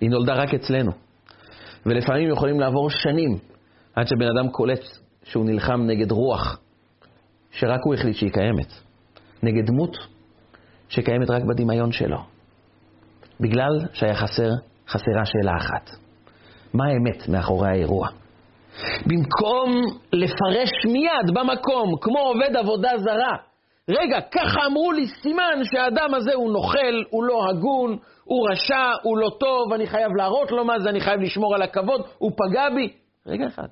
A: היא נולדה רק אצלנו. ולפעמים יכולים לעבור שנים עד שבן אדם קולט שהוא נלחם נגד רוח שרק הוא החליט שהיא קיימת, נגד דמות שקיימת רק בדמיון שלו, בגלל שהיה חסר, חסרה שאלה אחת. מה האמת מאחורי האירוע? במקום לפרש מיד במקום, כמו עובד עבודה זרה, רגע, ככה אמרו לי, סימן שהאדם הזה הוא נוכל, הוא לא הגון, הוא רשע, הוא לא טוב, אני חייב להראות לו מה זה, אני חייב לשמור על הכבוד, הוא פגע בי. רגע אחד.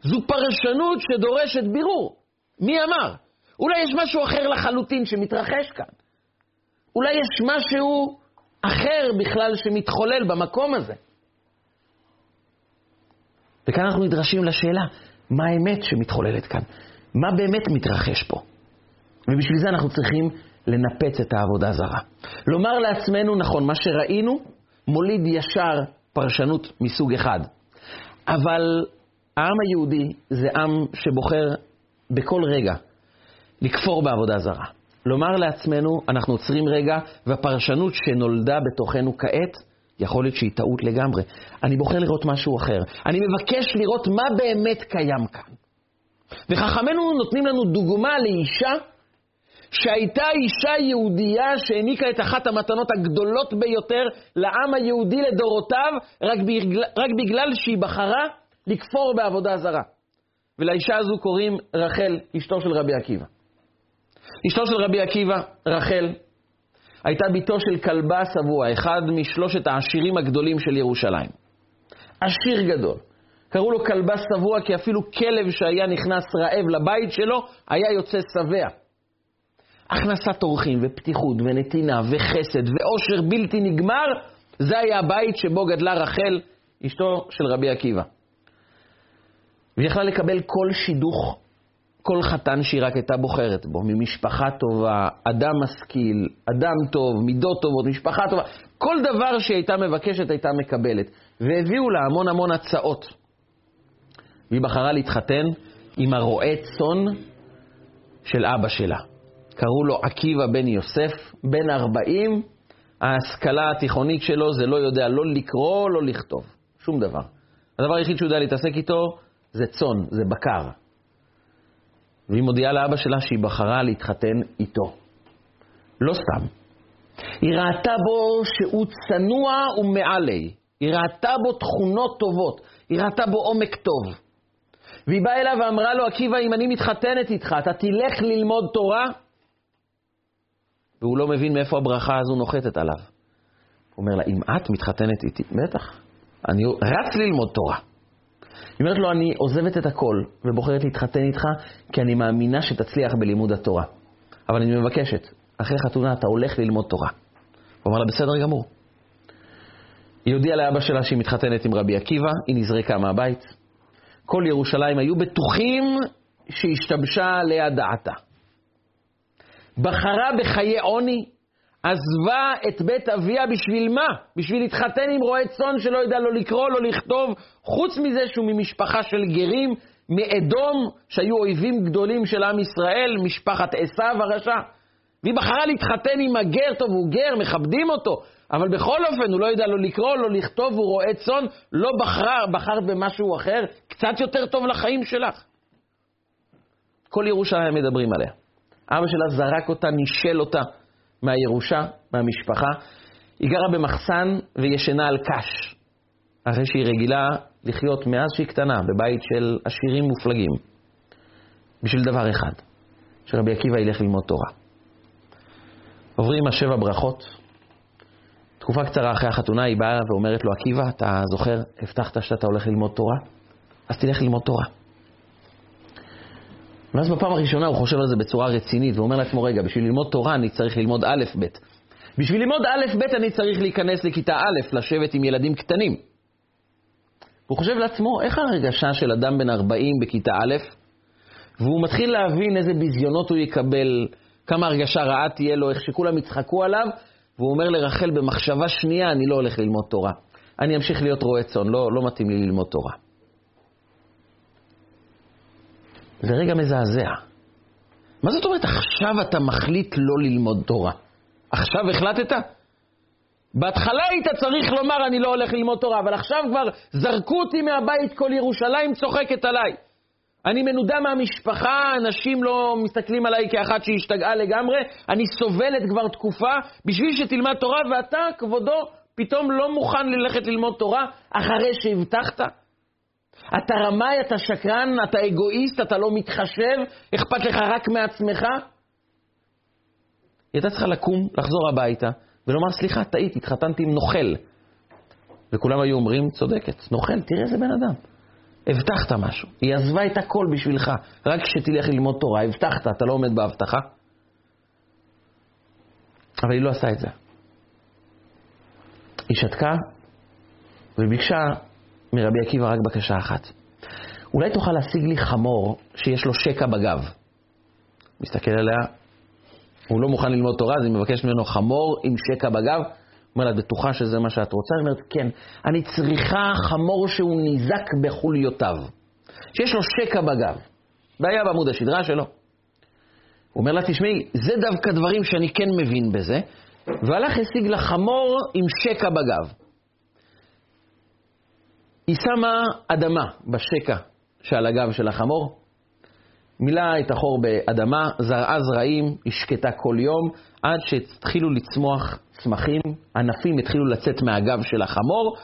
A: זו פרשנות שדורשת בירור. מי אמר? אולי יש משהו אחר לחלוטין שמתרחש כאן. אולי יש משהו אחר בכלל שמתחולל במקום הזה. וכאן אנחנו נדרשים לשאלה, מה האמת שמתחוללת כאן? מה באמת מתרחש פה? ובשביל זה אנחנו צריכים לנפץ את העבודה הזרה. לומר לעצמנו, נכון, מה שראינו מוליד ישר פרשנות מסוג אחד. אבל העם היהודי זה עם שבוחר בכל רגע לכפור בעבודה זרה. לומר לעצמנו, אנחנו עוצרים רגע, והפרשנות שנולדה בתוכנו כעת, יכול להיות שהיא טעות לגמרי. אני בוחר לראות משהו אחר. אני מבקש לראות מה באמת קיים כאן. וחכמינו נותנים לנו דוגמה לאישה שהייתה אישה יהודייה שהעניקה את אחת המתנות הגדולות ביותר לעם היהודי לדורותיו, רק בגלל, רק בגלל שהיא בחרה לכפור בעבודה זרה. ולאישה הזו קוראים רחל, אשתו של רבי עקיבא. אשתו של רבי עקיבא, רחל, הייתה בתו של כלבה שבוע, אחד משלושת העשירים הגדולים של ירושלים. עשיר גדול. קראו לו כלבה שבוע כי אפילו כלב שהיה נכנס רעב לבית שלו היה יוצא שבע. הכנסת אורחים ופתיחות ונתינה וחסד ואושר בלתי נגמר, זה היה הבית שבו גדלה רחל, אשתו של רבי עקיבא. והיא יכלה לקבל כל שידוך, כל חתן שהיא רק הייתה בוחרת בו, ממשפחה טובה, אדם משכיל, אדם טוב, מידות טובות, משפחה טובה, כל דבר שהיא הייתה מבקשת הייתה מקבלת. והביאו לה המון המון הצעות. והיא בחרה להתחתן עם הרועה צאן של אבא שלה. קראו לו עקיבא בן יוסף, בן 40, ההשכלה התיכונית שלו זה לא יודע לא לקרוא, לא לכתוב, שום דבר. הדבר היחיד שהוא יודע להתעסק איתו זה צאן, זה בקר. והיא מודיעה לאבא שלה שהיא בחרה להתחתן איתו. לא סתם. היא ראתה בו שהוא צנוע ומעלי. היא ראתה בו תכונות טובות. היא ראתה בו עומק טוב. והיא באה אליו ואמרה לו, עקיבא, אם אני מתחתנת איתך, אתה תלך ללמוד תורה? והוא לא מבין מאיפה הברכה הזו נוחתת עליו. הוא אומר לה, אם את מתחתנת איתי, בטח, אני רץ ללמוד תורה. היא אומרת לו, אני עוזבת את הכל ובוחרת להתחתן איתך, כי אני מאמינה שתצליח בלימוד התורה. אבל אני מבקשת, אחרי חתונה אתה הולך ללמוד תורה. הוא אמר לה, בסדר גמור. היא הודיעה לאבא שלה שהיא מתחתנת עם רבי עקיבא, היא נזרקה מהבית. כל ירושלים היו בטוחים שהשתבשה עליה דעתה. בחרה בחיי עוני, עזבה את בית אביה בשביל מה? בשביל להתחתן עם רועה צאן שלא יודע לא לקרוא, לא לכתוב, חוץ מזה שהוא ממשפחה של גרים, מאדום, שהיו אויבים גדולים של עם ישראל, משפחת עשיו הרשע. והיא בחרה להתחתן עם הגר, טוב, הוא גר, מכבדים אותו, אבל בכל אופן הוא לא יודע לא לקרוא, לא לכתוב, הוא רועה צאן, לא בחר, בחרת במשהו אחר, קצת יותר טוב לחיים שלך. כל ירושלים מדברים עליה. אבא שלה זרק אותה, נישל אותה מהירושה, מהמשפחה. היא גרה במחסן וישנה על קש, אחרי שהיא רגילה לחיות מאז שהיא קטנה, בבית של עשירים מופלגים, בשביל דבר אחד, שרבי עקיבא ילך ללמוד תורה. עוברים השבע ברכות. תקופה קצרה אחרי החתונה היא באה ואומרת לו, עקיבא, אתה זוכר, הבטחת שאתה הולך ללמוד תורה? אז תלך ללמוד תורה. ואז בפעם הראשונה הוא חושב על זה בצורה רצינית, והוא אומר לעצמו, רגע, בשביל ללמוד תורה אני צריך ללמוד א', ב'. בשביל ללמוד א', ב' אני צריך להיכנס לכיתה א', לשבת עם ילדים קטנים. הוא חושב לעצמו, איך הרגשה של אדם בן 40 בכיתה א', והוא מתחיל להבין איזה ביזיונות הוא יקבל, כמה הרגשה רעה תהיה לו, איך שכולם יצחקו עליו, והוא אומר לרחל, במחשבה שנייה אני לא הולך ללמוד תורה. אני אמשיך להיות רועה צאן, לא, לא מתאים לי ללמוד תורה. זה רגע מזעזע. מה זאת אומרת עכשיו אתה מחליט לא ללמוד תורה? עכשיו החלטת? בהתחלה היית צריך לומר אני לא הולך ללמוד תורה, אבל עכשיו כבר זרקו אותי מהבית, כל ירושלים צוחקת עליי. אני מנודה מהמשפחה, אנשים לא מסתכלים עליי כאחת שהשתגעה לגמרי, אני סובלת כבר תקופה בשביל שתלמד תורה, ואתה, כבודו, פתאום לא מוכן ללכת ללמוד תורה אחרי שהבטחת? אתה רמאי, אתה שקרן, אתה אגואיסט, אתה לא מתחשב, אכפת לך רק מעצמך? היא הייתה צריכה לקום, לחזור הביתה, ולומר, סליחה, טעיתי, התחתנתי עם נוכל. וכולם היו אומרים, צודקת, נוכל, תראה איזה בן אדם. הבטחת משהו, היא עזבה את הכל בשבילך, רק כשתלך ללמוד תורה, הבטחת, אתה לא עומד בהבטחה. אבל היא לא עשה את זה. היא שתקה וביקשה מרבי עקיבא רק בקשה אחת. אולי תוכל להשיג לי חמור שיש לו שקע בגב. מסתכל עליה, הוא לא מוכן ללמוד תורה, אז היא מבקשת ממנו חמור עם שקע בגב. אומר לה, את בטוחה שזה מה שאת רוצה? היא אומרת, כן, אני צריכה חמור שהוא ניזק בחוליותיו, שיש לו שקע בגב. בעיה בעמוד השדרה שלו. הוא אומר לה, תשמעי, זה דווקא דברים שאני כן מבין בזה, והלך השיג לה חמור עם שקע בגב. היא שמה אדמה בשקע שעל הגב של החמור, מילאה את החור באדמה, זרעה זרעים, השקטה כל יום, עד שהתחילו לצמוח צמחים, ענפים התחילו לצאת מהגב של החמור,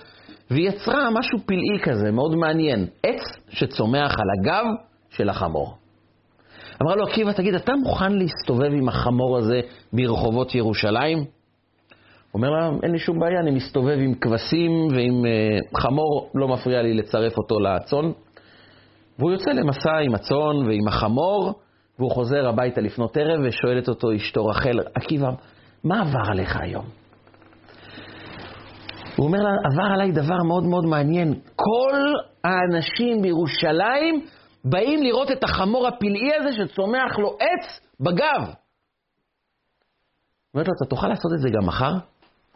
A: והיא יצרה משהו פלאי כזה, מאוד מעניין, עץ שצומח על הגב של החמור. אמרה לו, עקיבא, תגיד, אתה מוכן להסתובב עם החמור הזה ברחובות ירושלים? אומר לה, אין לי שום בעיה, אני מסתובב עם כבשים ועם uh, חמור, לא מפריע לי לצרף אותו לצאן. והוא יוצא למסע עם הצאן ועם החמור, והוא חוזר הביתה לפנות ערב ושואלת אותו אשתו רחל, עקיבא, מה עבר עליך היום? הוא אומר לה, עבר עליי דבר מאוד מאוד מעניין. כל האנשים בירושלים באים לראות את החמור הפלאי הזה שצומח לו עץ בגב. אומרת לו, אתה תוכל לעשות את זה גם מחר?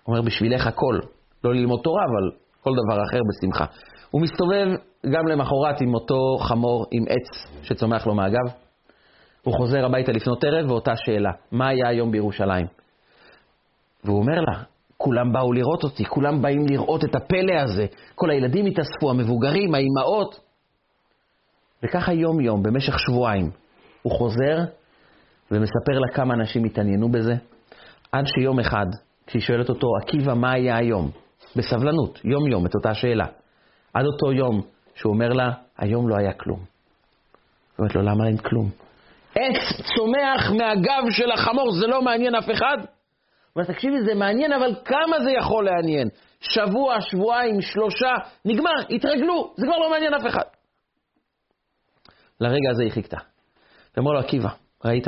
A: אומר, בשבילך הכל. לא ללמוד תורה, אבל כל דבר אחר בשמחה. הוא מסתובב גם למחרת עם אותו חמור עם עץ שצומח לו מהגב. הוא חוזר הביתה לפנות ערב ואותה שאלה, מה היה היום בירושלים? והוא אומר לה, כולם באו לראות אותי, כולם באים לראות את הפלא הזה. כל הילדים התאספו, המבוגרים, האימהות. וככה יום-יום, במשך שבועיים, הוא חוזר ומספר לה כמה אנשים התעניינו בזה, עד שיום אחד, כשהיא שואלת אותו, עקיבא, מה היה היום? בסבלנות, יום-יום, את אותה שאלה. עד אותו יום שהוא אומר לה, היום לא היה כלום. היא אומרת לו, למה אין כלום? עץ צומח מהגב של החמור, זה לא מעניין אף אחד? הוא אומר, תקשיבי, זה מעניין, אבל כמה זה יכול לעניין? שבוע, שבועיים, שלושה, נגמר, התרגלו, זה כבר לא מעניין אף אחד. לרגע הזה היא חיכתה. ואמר לו, עקיבא, ראית?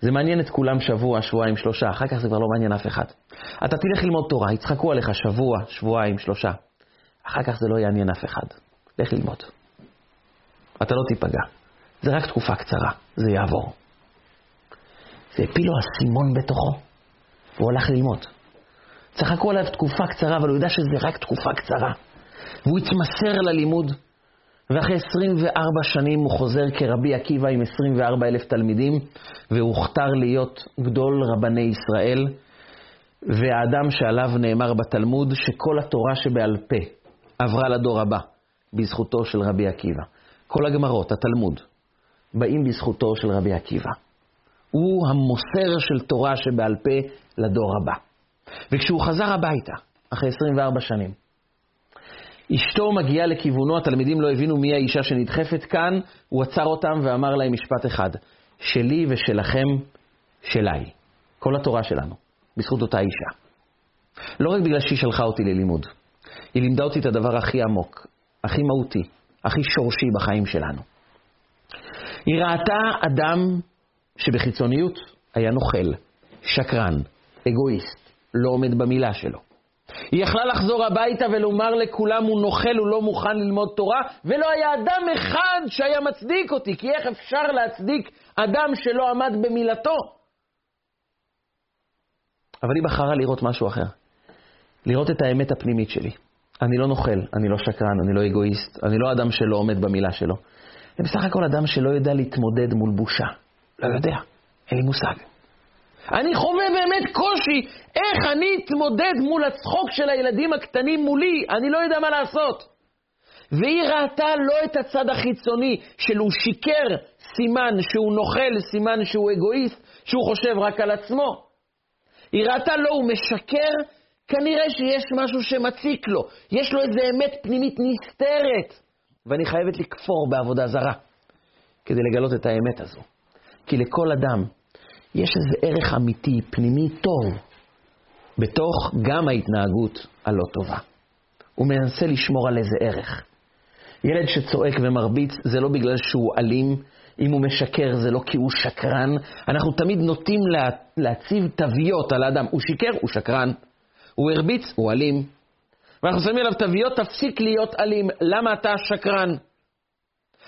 A: זה מעניין את כולם שבוע, שבועיים, שלושה, אחר כך זה כבר לא מעניין אף אחד. אתה תלך ללמוד תורה, יצחקו עליך שבוע, שבועיים, שלושה. אחר כך זה לא יעניין אף אחד. לך ללמוד. אתה לא תיפגע. זה רק תקופה קצרה, זה יעבור. זה הפיל לו אסימון בתוכו, והוא הלך ללמוד. צחקו עליו תקופה קצרה, אבל הוא יודע שזה רק תקופה קצרה. והוא התמסר ללימוד, ואחרי 24 שנים הוא חוזר כרבי עקיבא עם 24 אלף תלמידים, והוכתר להיות גדול רבני ישראל, והאדם שעליו נאמר בתלמוד שכל התורה שבעל פה עברה לדור הבא בזכותו של רבי עקיבא. כל הגמרות, התלמוד, באים בזכותו של רבי עקיבא. הוא המוסר של תורה שבעל פה לדור הבא. וכשהוא חזר הביתה, אחרי 24 שנים, אשתו מגיעה לכיוונו, התלמידים לא הבינו מי האישה שנדחפת כאן, הוא עצר אותם ואמר להם משפט אחד, שלי ושלכם, שלי. כל התורה שלנו, בזכות אותה אישה. לא רק בגלל שהיא שלחה אותי ללימוד, היא לימדה אותי את הדבר הכי עמוק, הכי מהותי, הכי שורשי בחיים שלנו. היא ראתה אדם שבחיצוניות היה נוכל, שקרן, אגואיסט, לא עומד במילה שלו. היא יכלה לחזור הביתה ולומר לכולם, הוא נוכל, הוא לא מוכן ללמוד תורה, ולא היה אדם אחד שהיה מצדיק אותי, כי איך אפשר להצדיק אדם שלא עמד במילתו? אבל היא בחרה לראות משהו אחר, לראות את האמת הפנימית שלי. אני לא נוכל, אני לא שקרן, אני לא אגואיסט, אני לא אדם שלא עומד במילה שלו. אני בסך הכל אדם שלא יודע להתמודד מול בושה. לא יודע, אין לי מושג. אני חווה באמת קושי איך אני אתמודד מול הצחוק של הילדים הקטנים מולי, אני לא יודע מה לעשות. והיא ראתה לא את הצד החיצוני של הוא שיקר, סימן שהוא נוכל, סימן שהוא אגואיסט, שהוא חושב רק על עצמו. היא ראתה לא, הוא משקר, כנראה שיש משהו שמציק לו, יש לו איזו אמת פנימית נסתרת, ואני חייבת לכפור בעבודה זרה כדי לגלות את האמת הזו. כי לכל אדם יש איזה ערך אמיתי, פנימי טוב, בתוך גם ההתנהגות הלא טובה. הוא מנסה לשמור על איזה ערך. ילד שצועק ומרביץ זה לא בגלל שהוא אלים, אם הוא משקר זה לא כי הוא שקרן. אנחנו תמיד נוטים לה, להציב תוויות על האדם. הוא שיקר, הוא שקרן. הוא הרביץ, הוא אלים. ואנחנו שמים עליו תוויות, תפסיק להיות אלים. למה אתה שקרן?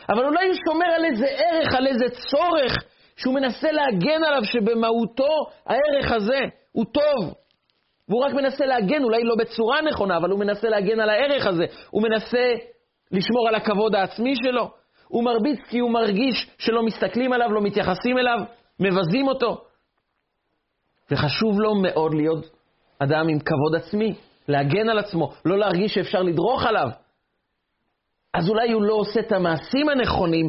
A: אבל אולי הוא שומר על איזה ערך, על איזה צורך, שהוא מנסה להגן עליו, שבמהותו הערך הזה הוא טוב. והוא רק מנסה להגן, אולי לא בצורה נכונה, אבל הוא מנסה להגן על הערך הזה. הוא מנסה לשמור על הכבוד העצמי שלו. הוא מרביץ כי הוא מרגיש שלא מסתכלים עליו, לא מתייחסים אליו, מבזים אותו. וחשוב לו מאוד להיות אדם עם כבוד עצמי, להגן על עצמו, לא להרגיש שאפשר לדרוך עליו. אז אולי הוא לא עושה את המעשים הנכונים,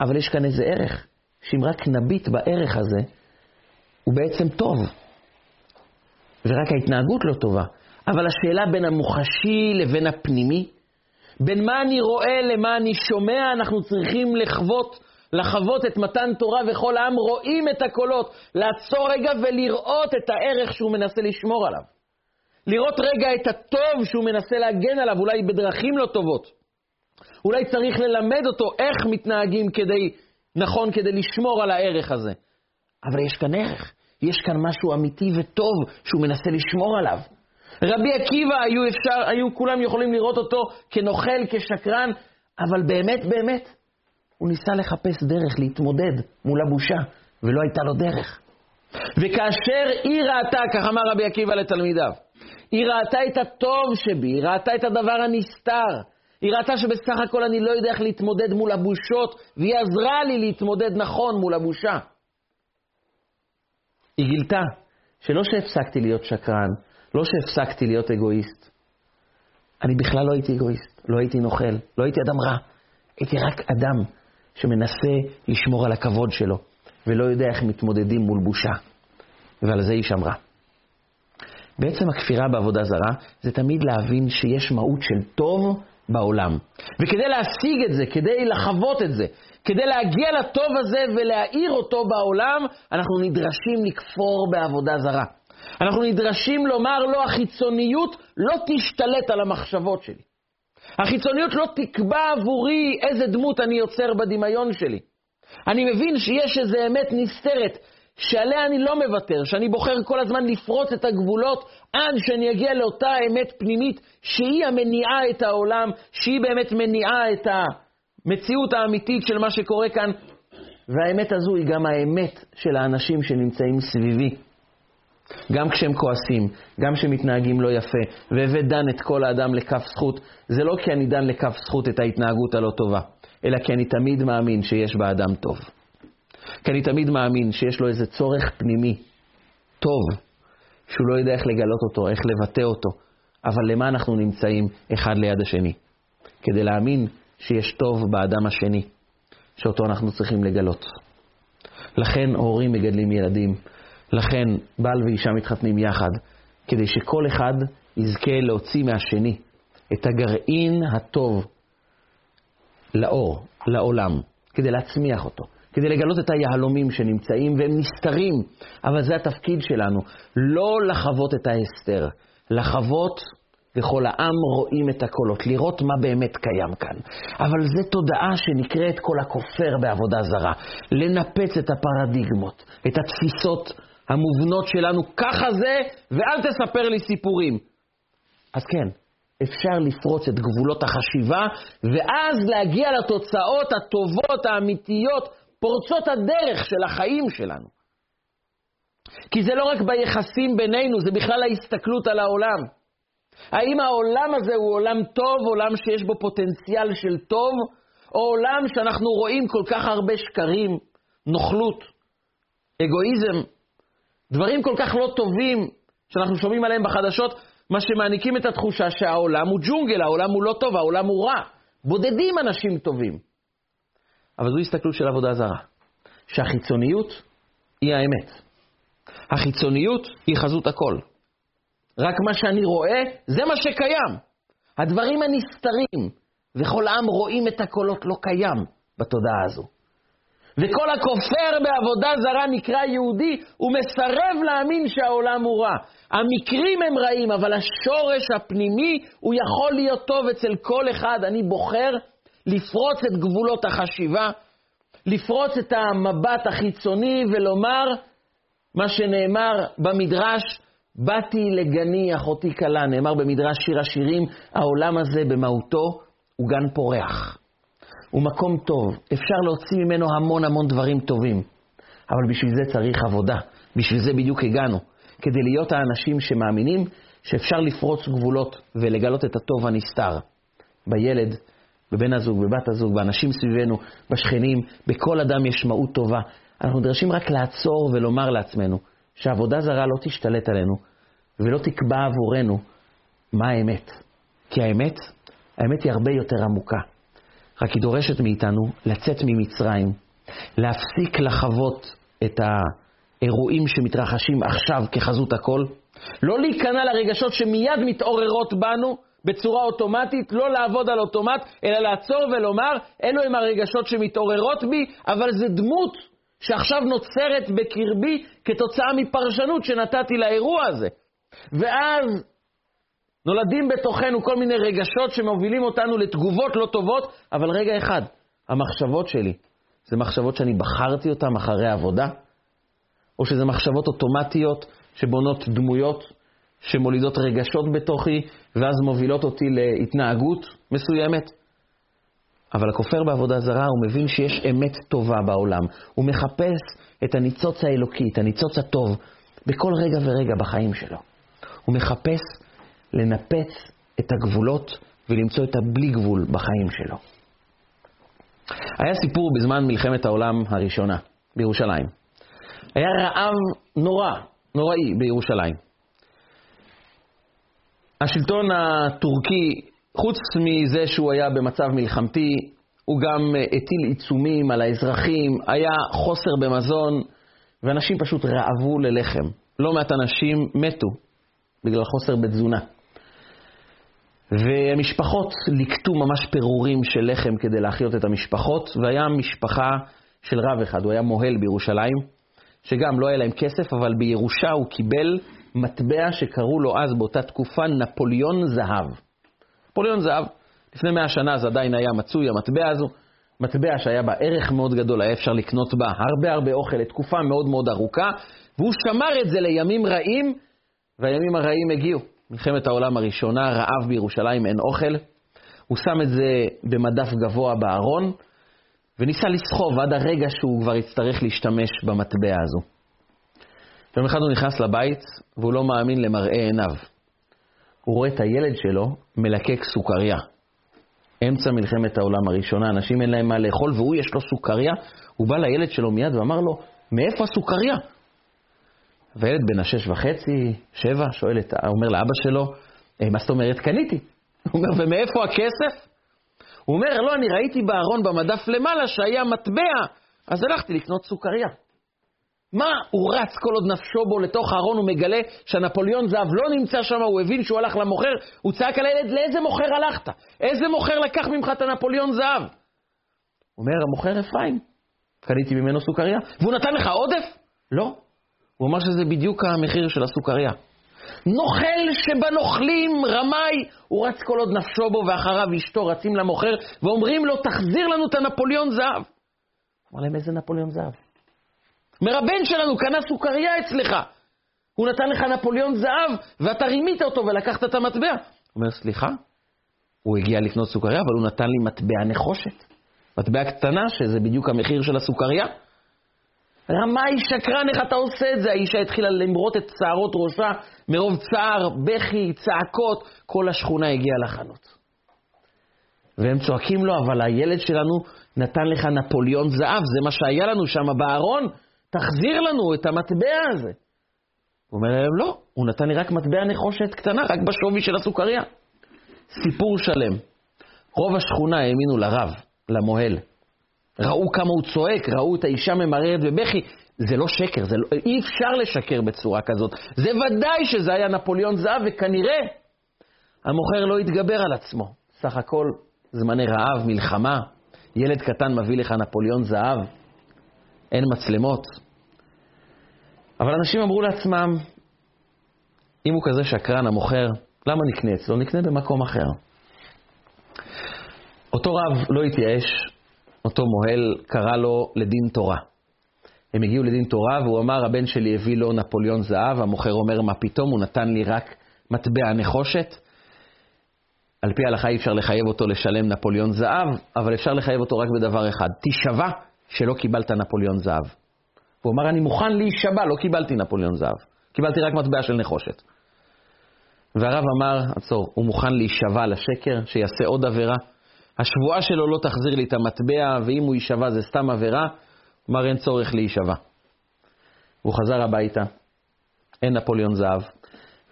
A: אבל יש כאן איזה ערך, שאם רק נביט בערך הזה, הוא בעצם טוב. ורק ההתנהגות לא טובה. אבל השאלה בין המוחשי לבין הפנימי, בין מה אני רואה למה אני שומע, אנחנו צריכים לחוות, לחוות את מתן תורה וכל העם רואים את הקולות, לעצור רגע ולראות את הערך שהוא מנסה לשמור עליו. לראות רגע את הטוב שהוא מנסה להגן עליו, אולי בדרכים לא טובות. אולי צריך ללמד אותו איך מתנהגים כדי, נכון, כדי לשמור על הערך הזה. אבל יש כאן ערך, יש כאן משהו אמיתי וטוב שהוא מנסה לשמור עליו. רבי עקיבא, היו, אפשר, היו כולם יכולים לראות אותו כנוכל, כשקרן, אבל באמת, באמת, הוא ניסה לחפש דרך להתמודד מול הבושה, ולא הייתה לו דרך. וכאשר היא ראתה, כך אמר רבי עקיבא לתלמידיו, היא ראתה את הטוב שבי, היא ראתה את הדבר הנסתר, היא ראתה שבסך הכל אני לא יודע איך להתמודד מול הבושות, והיא עזרה לי להתמודד נכון מול הבושה. היא גילתה שלא שהפסקתי להיות שקרן, לא שהפסקתי להיות אגואיסט. אני בכלל לא הייתי אגואיסט, לא הייתי נוכל, לא הייתי אדם רע. הייתי רק אדם שמנסה לשמור על הכבוד שלו, ולא יודע איך מתמודדים מול בושה. ועל זה היא שמרה. בעצם הכפירה בעבודה זרה זה תמיד להבין שיש מהות של טוב בעולם. וכדי להשיג את זה, כדי לחוות את זה, כדי להגיע לטוב הזה ולהאיר אותו בעולם, אנחנו נדרשים לכפור בעבודה זרה. אנחנו נדרשים לומר לו, החיצוניות לא תשתלט על המחשבות שלי. החיצוניות לא תקבע עבורי איזה דמות אני יוצר בדמיון שלי. אני מבין שיש איזו אמת נסתרת, שעליה אני לא מוותר, שאני בוחר כל הזמן לפרוץ את הגבולות עד שאני אגיע לאותה אמת פנימית שהיא המניעה את העולם, שהיא באמת מניעה את המציאות האמיתית של מה שקורה כאן. והאמת הזו היא גם האמת של האנשים שנמצאים סביבי. גם כשהם כועסים, גם כשהם מתנהגים לא יפה, והווה דן את כל האדם לכף זכות, זה לא כי אני דן לכף זכות את ההתנהגות הלא טובה, אלא כי אני תמיד מאמין שיש באדם טוב. כי אני תמיד מאמין שיש לו איזה צורך פנימי, טוב, שהוא לא יודע איך לגלות אותו, איך לבטא אותו, אבל למה אנחנו נמצאים אחד ליד השני? כדי להאמין שיש טוב באדם השני, שאותו אנחנו צריכים לגלות. לכן הורים מגדלים ילדים, לכן בעל ואישה מתחתנים יחד, כדי שכל אחד יזכה להוציא מהשני את הגרעין הטוב לאור, לעולם, כדי להצמיח אותו, כדי לגלות את היהלומים שנמצאים והם נסתרים, אבל זה התפקיד שלנו, לא לחוות את ההסתר, לחוות וכל העם רואים את הקולות, לראות מה באמת קיים כאן. אבל זו תודעה שנקראת כל הכופר בעבודה זרה, לנפץ את הפרדיגמות, את התפיסות המובנות שלנו, ככה זה, ואל תספר לי סיפורים. אז כן, אפשר לפרוץ את גבולות החשיבה, ואז להגיע לתוצאות הטובות, האמיתיות, פורצות הדרך של החיים שלנו. כי זה לא רק ביחסים בינינו, זה בכלל ההסתכלות על העולם. האם העולם הזה הוא עולם טוב, עולם שיש בו פוטנציאל של טוב, או עולם שאנחנו רואים כל כך הרבה שקרים, נוכלות, אגואיזם, דברים כל כך לא טובים שאנחנו שומעים עליהם בחדשות, מה שמעניקים את התחושה שהעולם הוא ג'ונגל, העולם הוא לא טוב, העולם הוא רע. בודדים אנשים טובים. אבל זו הסתכלות של עבודה זרה, שהחיצוניות היא האמת. החיצוניות היא חזות הכל. רק מה שאני רואה, זה מה שקיים. הדברים הנסתרים, וכל עם רואים את הקולות לא קיים בתודעה הזו. וכל הכופר בעבודה זרה נקרא יהודי, הוא מסרב להאמין שהעולם הוא רע. המקרים הם רעים, אבל השורש הפנימי, הוא יכול להיות טוב אצל כל אחד. אני בוחר לפרוץ את גבולות החשיבה, לפרוץ את המבט החיצוני ולומר מה שנאמר במדרש, באתי לגני אחותי כלה, נאמר במדרש שיר השירים, העולם הזה במהותו הוא גן פורח. הוא מקום טוב, אפשר להוציא ממנו המון המון דברים טובים. אבל בשביל זה צריך עבודה, בשביל זה בדיוק הגענו. כדי להיות האנשים שמאמינים שאפשר לפרוץ גבולות ולגלות את הטוב הנסתר. בילד, בבן הזוג, בבת הזוג, באנשים סביבנו, בשכנים, בכל אדם יש מהות טובה. אנחנו נדרשים רק לעצור ולומר לעצמנו שעבודה זרה לא תשתלט עלינו ולא תקבע עבורנו מה האמת. כי האמת, האמת היא הרבה יותר עמוקה. רק היא דורשת מאיתנו לצאת ממצרים, להפסיק לחוות את האירועים שמתרחשים עכשיו כחזות הכל, לא להיכנע לרגשות שמיד מתעוררות בנו בצורה אוטומטית, לא לעבוד על אוטומט, אלא לעצור ולומר, אלו הם הרגשות שמתעוררות בי, אבל זה דמות שעכשיו נוצרת בקרבי כתוצאה מפרשנות שנתתי לאירוע הזה. ואז נולדים בתוכנו כל מיני רגשות שמובילים אותנו לתגובות לא טובות, אבל רגע אחד, המחשבות שלי, זה מחשבות שאני בחרתי אותן אחרי עבודה? או שזה מחשבות אוטומטיות שבונות דמויות, שמולידות רגשות בתוכי, ואז מובילות אותי להתנהגות מסוימת? אבל הכופר בעבודה זרה, הוא מבין שיש אמת טובה בעולם. הוא מחפש את הניצוץ האלוקי, את הניצוץ הטוב, בכל רגע ורגע בחיים שלו. הוא מחפש לנפץ את הגבולות ולמצוא את הבלי גבול בחיים שלו. היה סיפור בזמן מלחמת העולם הראשונה בירושלים. היה רעב נורא, נוראי בירושלים. השלטון הטורקי, חוץ מזה שהוא היה במצב מלחמתי, הוא גם הטיל עיצומים על האזרחים, היה חוסר במזון, ואנשים פשוט רעבו ללחם. לא מעט אנשים מתו בגלל חוסר בתזונה. ומשפחות ליקטו ממש פירורים של לחם כדי להחיות את המשפחות, והיה משפחה של רב אחד, הוא היה מוהל בירושלים, שגם לא היה להם כסף, אבל בירושה הוא קיבל מטבע שקראו לו אז באותה תקופה נפוליאון זהב. נפוליאון זהב, לפני מאה שנה זה עדיין היה מצוי המטבע הזו, מטבע שהיה בה ערך מאוד גדול, היה אפשר לקנות בה הרבה הרבה אוכל לתקופה מאוד מאוד ארוכה, והוא שמר את זה לימים רעים, והימים הרעים הגיעו. מלחמת העולם הראשונה, רעב בירושלים, אין אוכל. הוא שם את זה במדף גבוה בארון, וניסה לסחוב עד הרגע שהוא כבר יצטרך להשתמש במטבע הזו. יום אחד הוא נכנס לבית, והוא לא מאמין למראה עיניו. הוא רואה את הילד שלו מלקק סוכריה. אמצע מלחמת העולם הראשונה, אנשים אין להם מה לאכול, והוא יש לו סוכריה. הוא בא לילד שלו מיד ואמר לו, מאיפה הסוכריה? והילד בן השש וחצי, שבע, שואל את, אומר לאבא שלו, אה, מה זאת אומרת? קניתי. הוא אומר, ומאיפה הכסף? הוא אומר, לא, אני ראיתי בארון במדף למעלה שהיה מטבע, אז הלכתי לקנות סוכריה. מה הוא רץ כל עוד נפשו בו לתוך הארון, הוא מגלה שהנפוליאון זהב לא נמצא שם, הוא הבין שהוא הלך למוכר, הוא צעק על הילד, לאיזה מוכר הלכת? איזה מוכר לקח ממך את הנפוליאון זהב? הוא אומר, המוכר אפרים, קניתי ממנו סוכריה. והוא נתן לך עודף? לא. הוא אמר שזה בדיוק המחיר של הסוכריה. נוכל שבנוכלים, רמאי, הוא רץ כל עוד נפשו בו ואחריו אשתו רצים למוכר ואומרים לו, תחזיר לנו את הנפוליאון זהב. אמר להם, איזה נפוליאון זהב? אומר, הבן שלנו קנה סוכריה אצלך. הוא נתן לך נפוליאון זהב ואתה רימית אותו ולקחת את המטבע. הוא אומר, סליחה? הוא הגיע לקנות סוכריה, אבל הוא נתן לי מטבע נחושת. מטבע קטנה, שזה בדיוק המחיר של הסוכריה. רמאי שקרן, איך אתה עושה את זה? האישה התחילה למרות את שערות ראשה מרוב צער, בכי, צעקות, כל השכונה הגיעה לחנות. והם צועקים לו, אבל הילד שלנו נתן לך נפוליאון זהב, זה מה שהיה לנו שם בארון, תחזיר לנו את המטבע הזה. הוא אומר להם, לא, הוא נתן לי רק מטבע נחושת קטנה, רק בשווי של הסוכריה. סיפור שלם. רוב השכונה האמינו לרב, למוהל. ראו כמה הוא צועק, ראו את האישה ממררת בבכי. זה לא שקר, זה לא, אי אפשר לשקר בצורה כזאת. זה ודאי שזה היה נפוליאון זהב, וכנראה המוכר לא התגבר על עצמו. סך הכל זמני רעב, מלחמה, ילד קטן מביא לך נפוליאון זהב, אין מצלמות. אבל אנשים אמרו לעצמם, אם הוא כזה שקרן, המוכר, למה נקנה אצלו? נקנה במקום אחר. אותו רב לא התייאש, אותו מוהל קרא לו לדין תורה. הם הגיעו לדין תורה והוא אמר, הבן שלי הביא לו נפוליאון זהב, המוכר אומר, מה פתאום, הוא נתן לי רק מטבע נחושת. על פי ההלכה אי אפשר לחייב אותו לשלם נפוליאון זהב, אבל אפשר לחייב אותו רק בדבר אחד, תישבע שלא קיבלת נפוליאון זהב. הוא אמר, אני מוכן להישבע, לא קיבלתי נפוליאון זהב, קיבלתי רק מטבע של נחושת. והרב אמר, עצור, הוא מוכן להישבע לשקר, שיעשה עוד עבירה. השבועה שלו לא תחזיר לי את המטבע, ואם הוא יישבע זה סתם עבירה, הוא אמר, אין צורך להישבע. הוא חזר הביתה, אין נפוליאון זהב,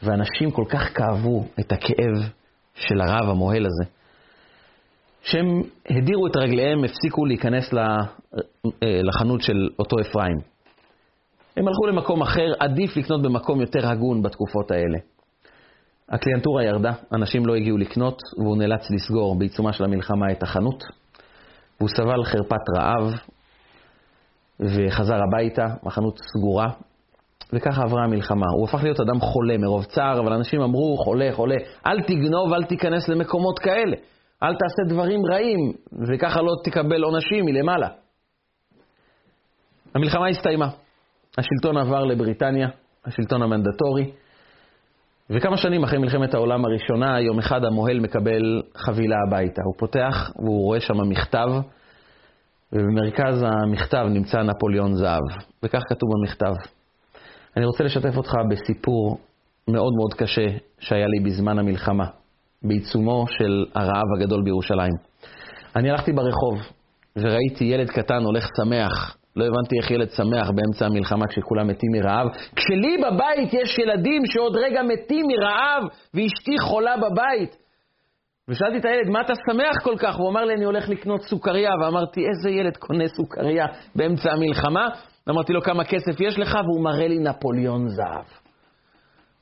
A: ואנשים כל כך כאבו את הכאב של הרב המוהל הזה, שהם הדירו את רגליהם, הפסיקו להיכנס אה, לחנות של אותו אפרים. הם הלכו למקום אחר, עדיף לקנות במקום יותר הגון בתקופות האלה. הקליינטורה ירדה, אנשים לא הגיעו לקנות, והוא נאלץ לסגור בעיצומה של המלחמה את החנות. והוא סבל חרפת רעב, וחזר הביתה, החנות סגורה, וככה עברה המלחמה. הוא הפך להיות אדם חולה מרוב צער, אבל אנשים אמרו, חולה, חולה, אל תגנוב, אל תיכנס למקומות כאלה. אל תעשה דברים רעים, וככה לא תקבל עונשים מלמעלה. המלחמה הסתיימה. השלטון עבר לבריטניה, השלטון המנדטורי, וכמה שנים אחרי מלחמת העולם הראשונה, יום אחד המוהל מקבל חבילה הביתה. הוא פותח והוא רואה שם מכתב, ובמרכז המכתב נמצא נפוליאון זהב, וכך כתוב במכתב. אני רוצה לשתף אותך בסיפור מאוד מאוד קשה שהיה לי בזמן המלחמה, בעיצומו של הרעב הגדול בירושלים. אני הלכתי ברחוב וראיתי ילד קטן הולך שמח לא הבנתי איך ילד שמח באמצע המלחמה כשכולם מתים מרעב. כשלי בבית יש ילדים שעוד רגע מתים מרעב ואשתי חולה בבית. ושאלתי את הילד, מה אתה שמח כל כך? הוא אמר לי, אני הולך לקנות סוכריה. ואמרתי, איזה ילד קונה סוכריה באמצע המלחמה? אמרתי לו, כמה כסף יש לך? והוא מראה לי נפוליאון זהב.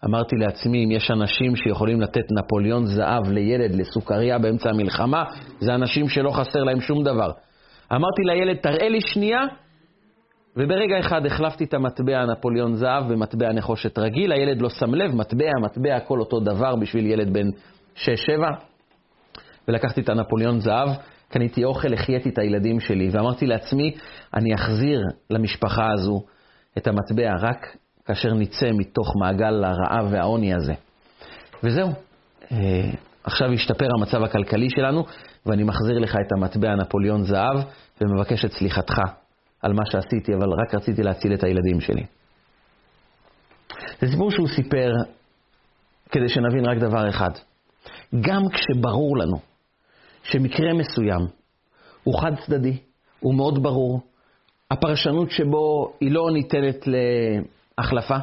A: אמרתי לעצמי, אם יש אנשים שיכולים לתת נפוליאון זהב לילד לסוכריה באמצע המלחמה, זה אנשים שלא חסר להם שום דבר. אמרתי לילד, תראה לי שנייה וברגע אחד החלפתי את המטבע נפוליאון זהב במטבע נחושת רגיל, הילד לא שם לב, מטבע, מטבע, הכל אותו דבר בשביל ילד בן 6-7. ולקחתי את הנפוליאון זהב, קניתי אוכל, החייתי את הילדים שלי, ואמרתי לעצמי, אני אחזיר למשפחה הזו את המטבע רק כאשר נצא מתוך מעגל הרעב והעוני הזה. וזהו, אה, עכשיו השתפר המצב הכלכלי שלנו, ואני מחזיר לך את המטבע נפוליאון זהב, ומבקש את סליחתך על מה שעשיתי, אבל רק רציתי להציל את הילדים שלי. זה סיפור שהוא סיפר כדי שנבין רק דבר אחד. גם כשברור לנו שמקרה מסוים הוא חד צדדי, הוא מאוד ברור, הפרשנות שבו היא לא ניתנת להחלפה,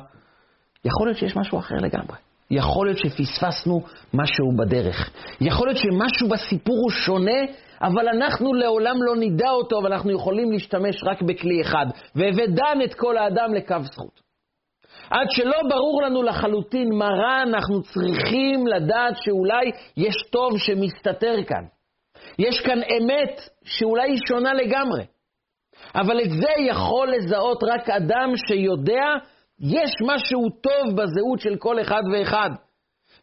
A: יכול להיות שיש משהו אחר לגמרי. יכול להיות שפספסנו משהו בדרך. יכול להיות שמשהו בסיפור הוא שונה אבל אנחנו לעולם לא נדע אותו, אבל אנחנו יכולים להשתמש רק בכלי אחד. והבדן את כל האדם לקו זכות. עד שלא ברור לנו לחלוטין מה רע, אנחנו צריכים לדעת שאולי יש טוב שמסתתר כאן. יש כאן אמת שאולי היא שונה לגמרי. אבל את זה יכול לזהות רק אדם שיודע, יש משהו טוב בזהות של כל אחד ואחד.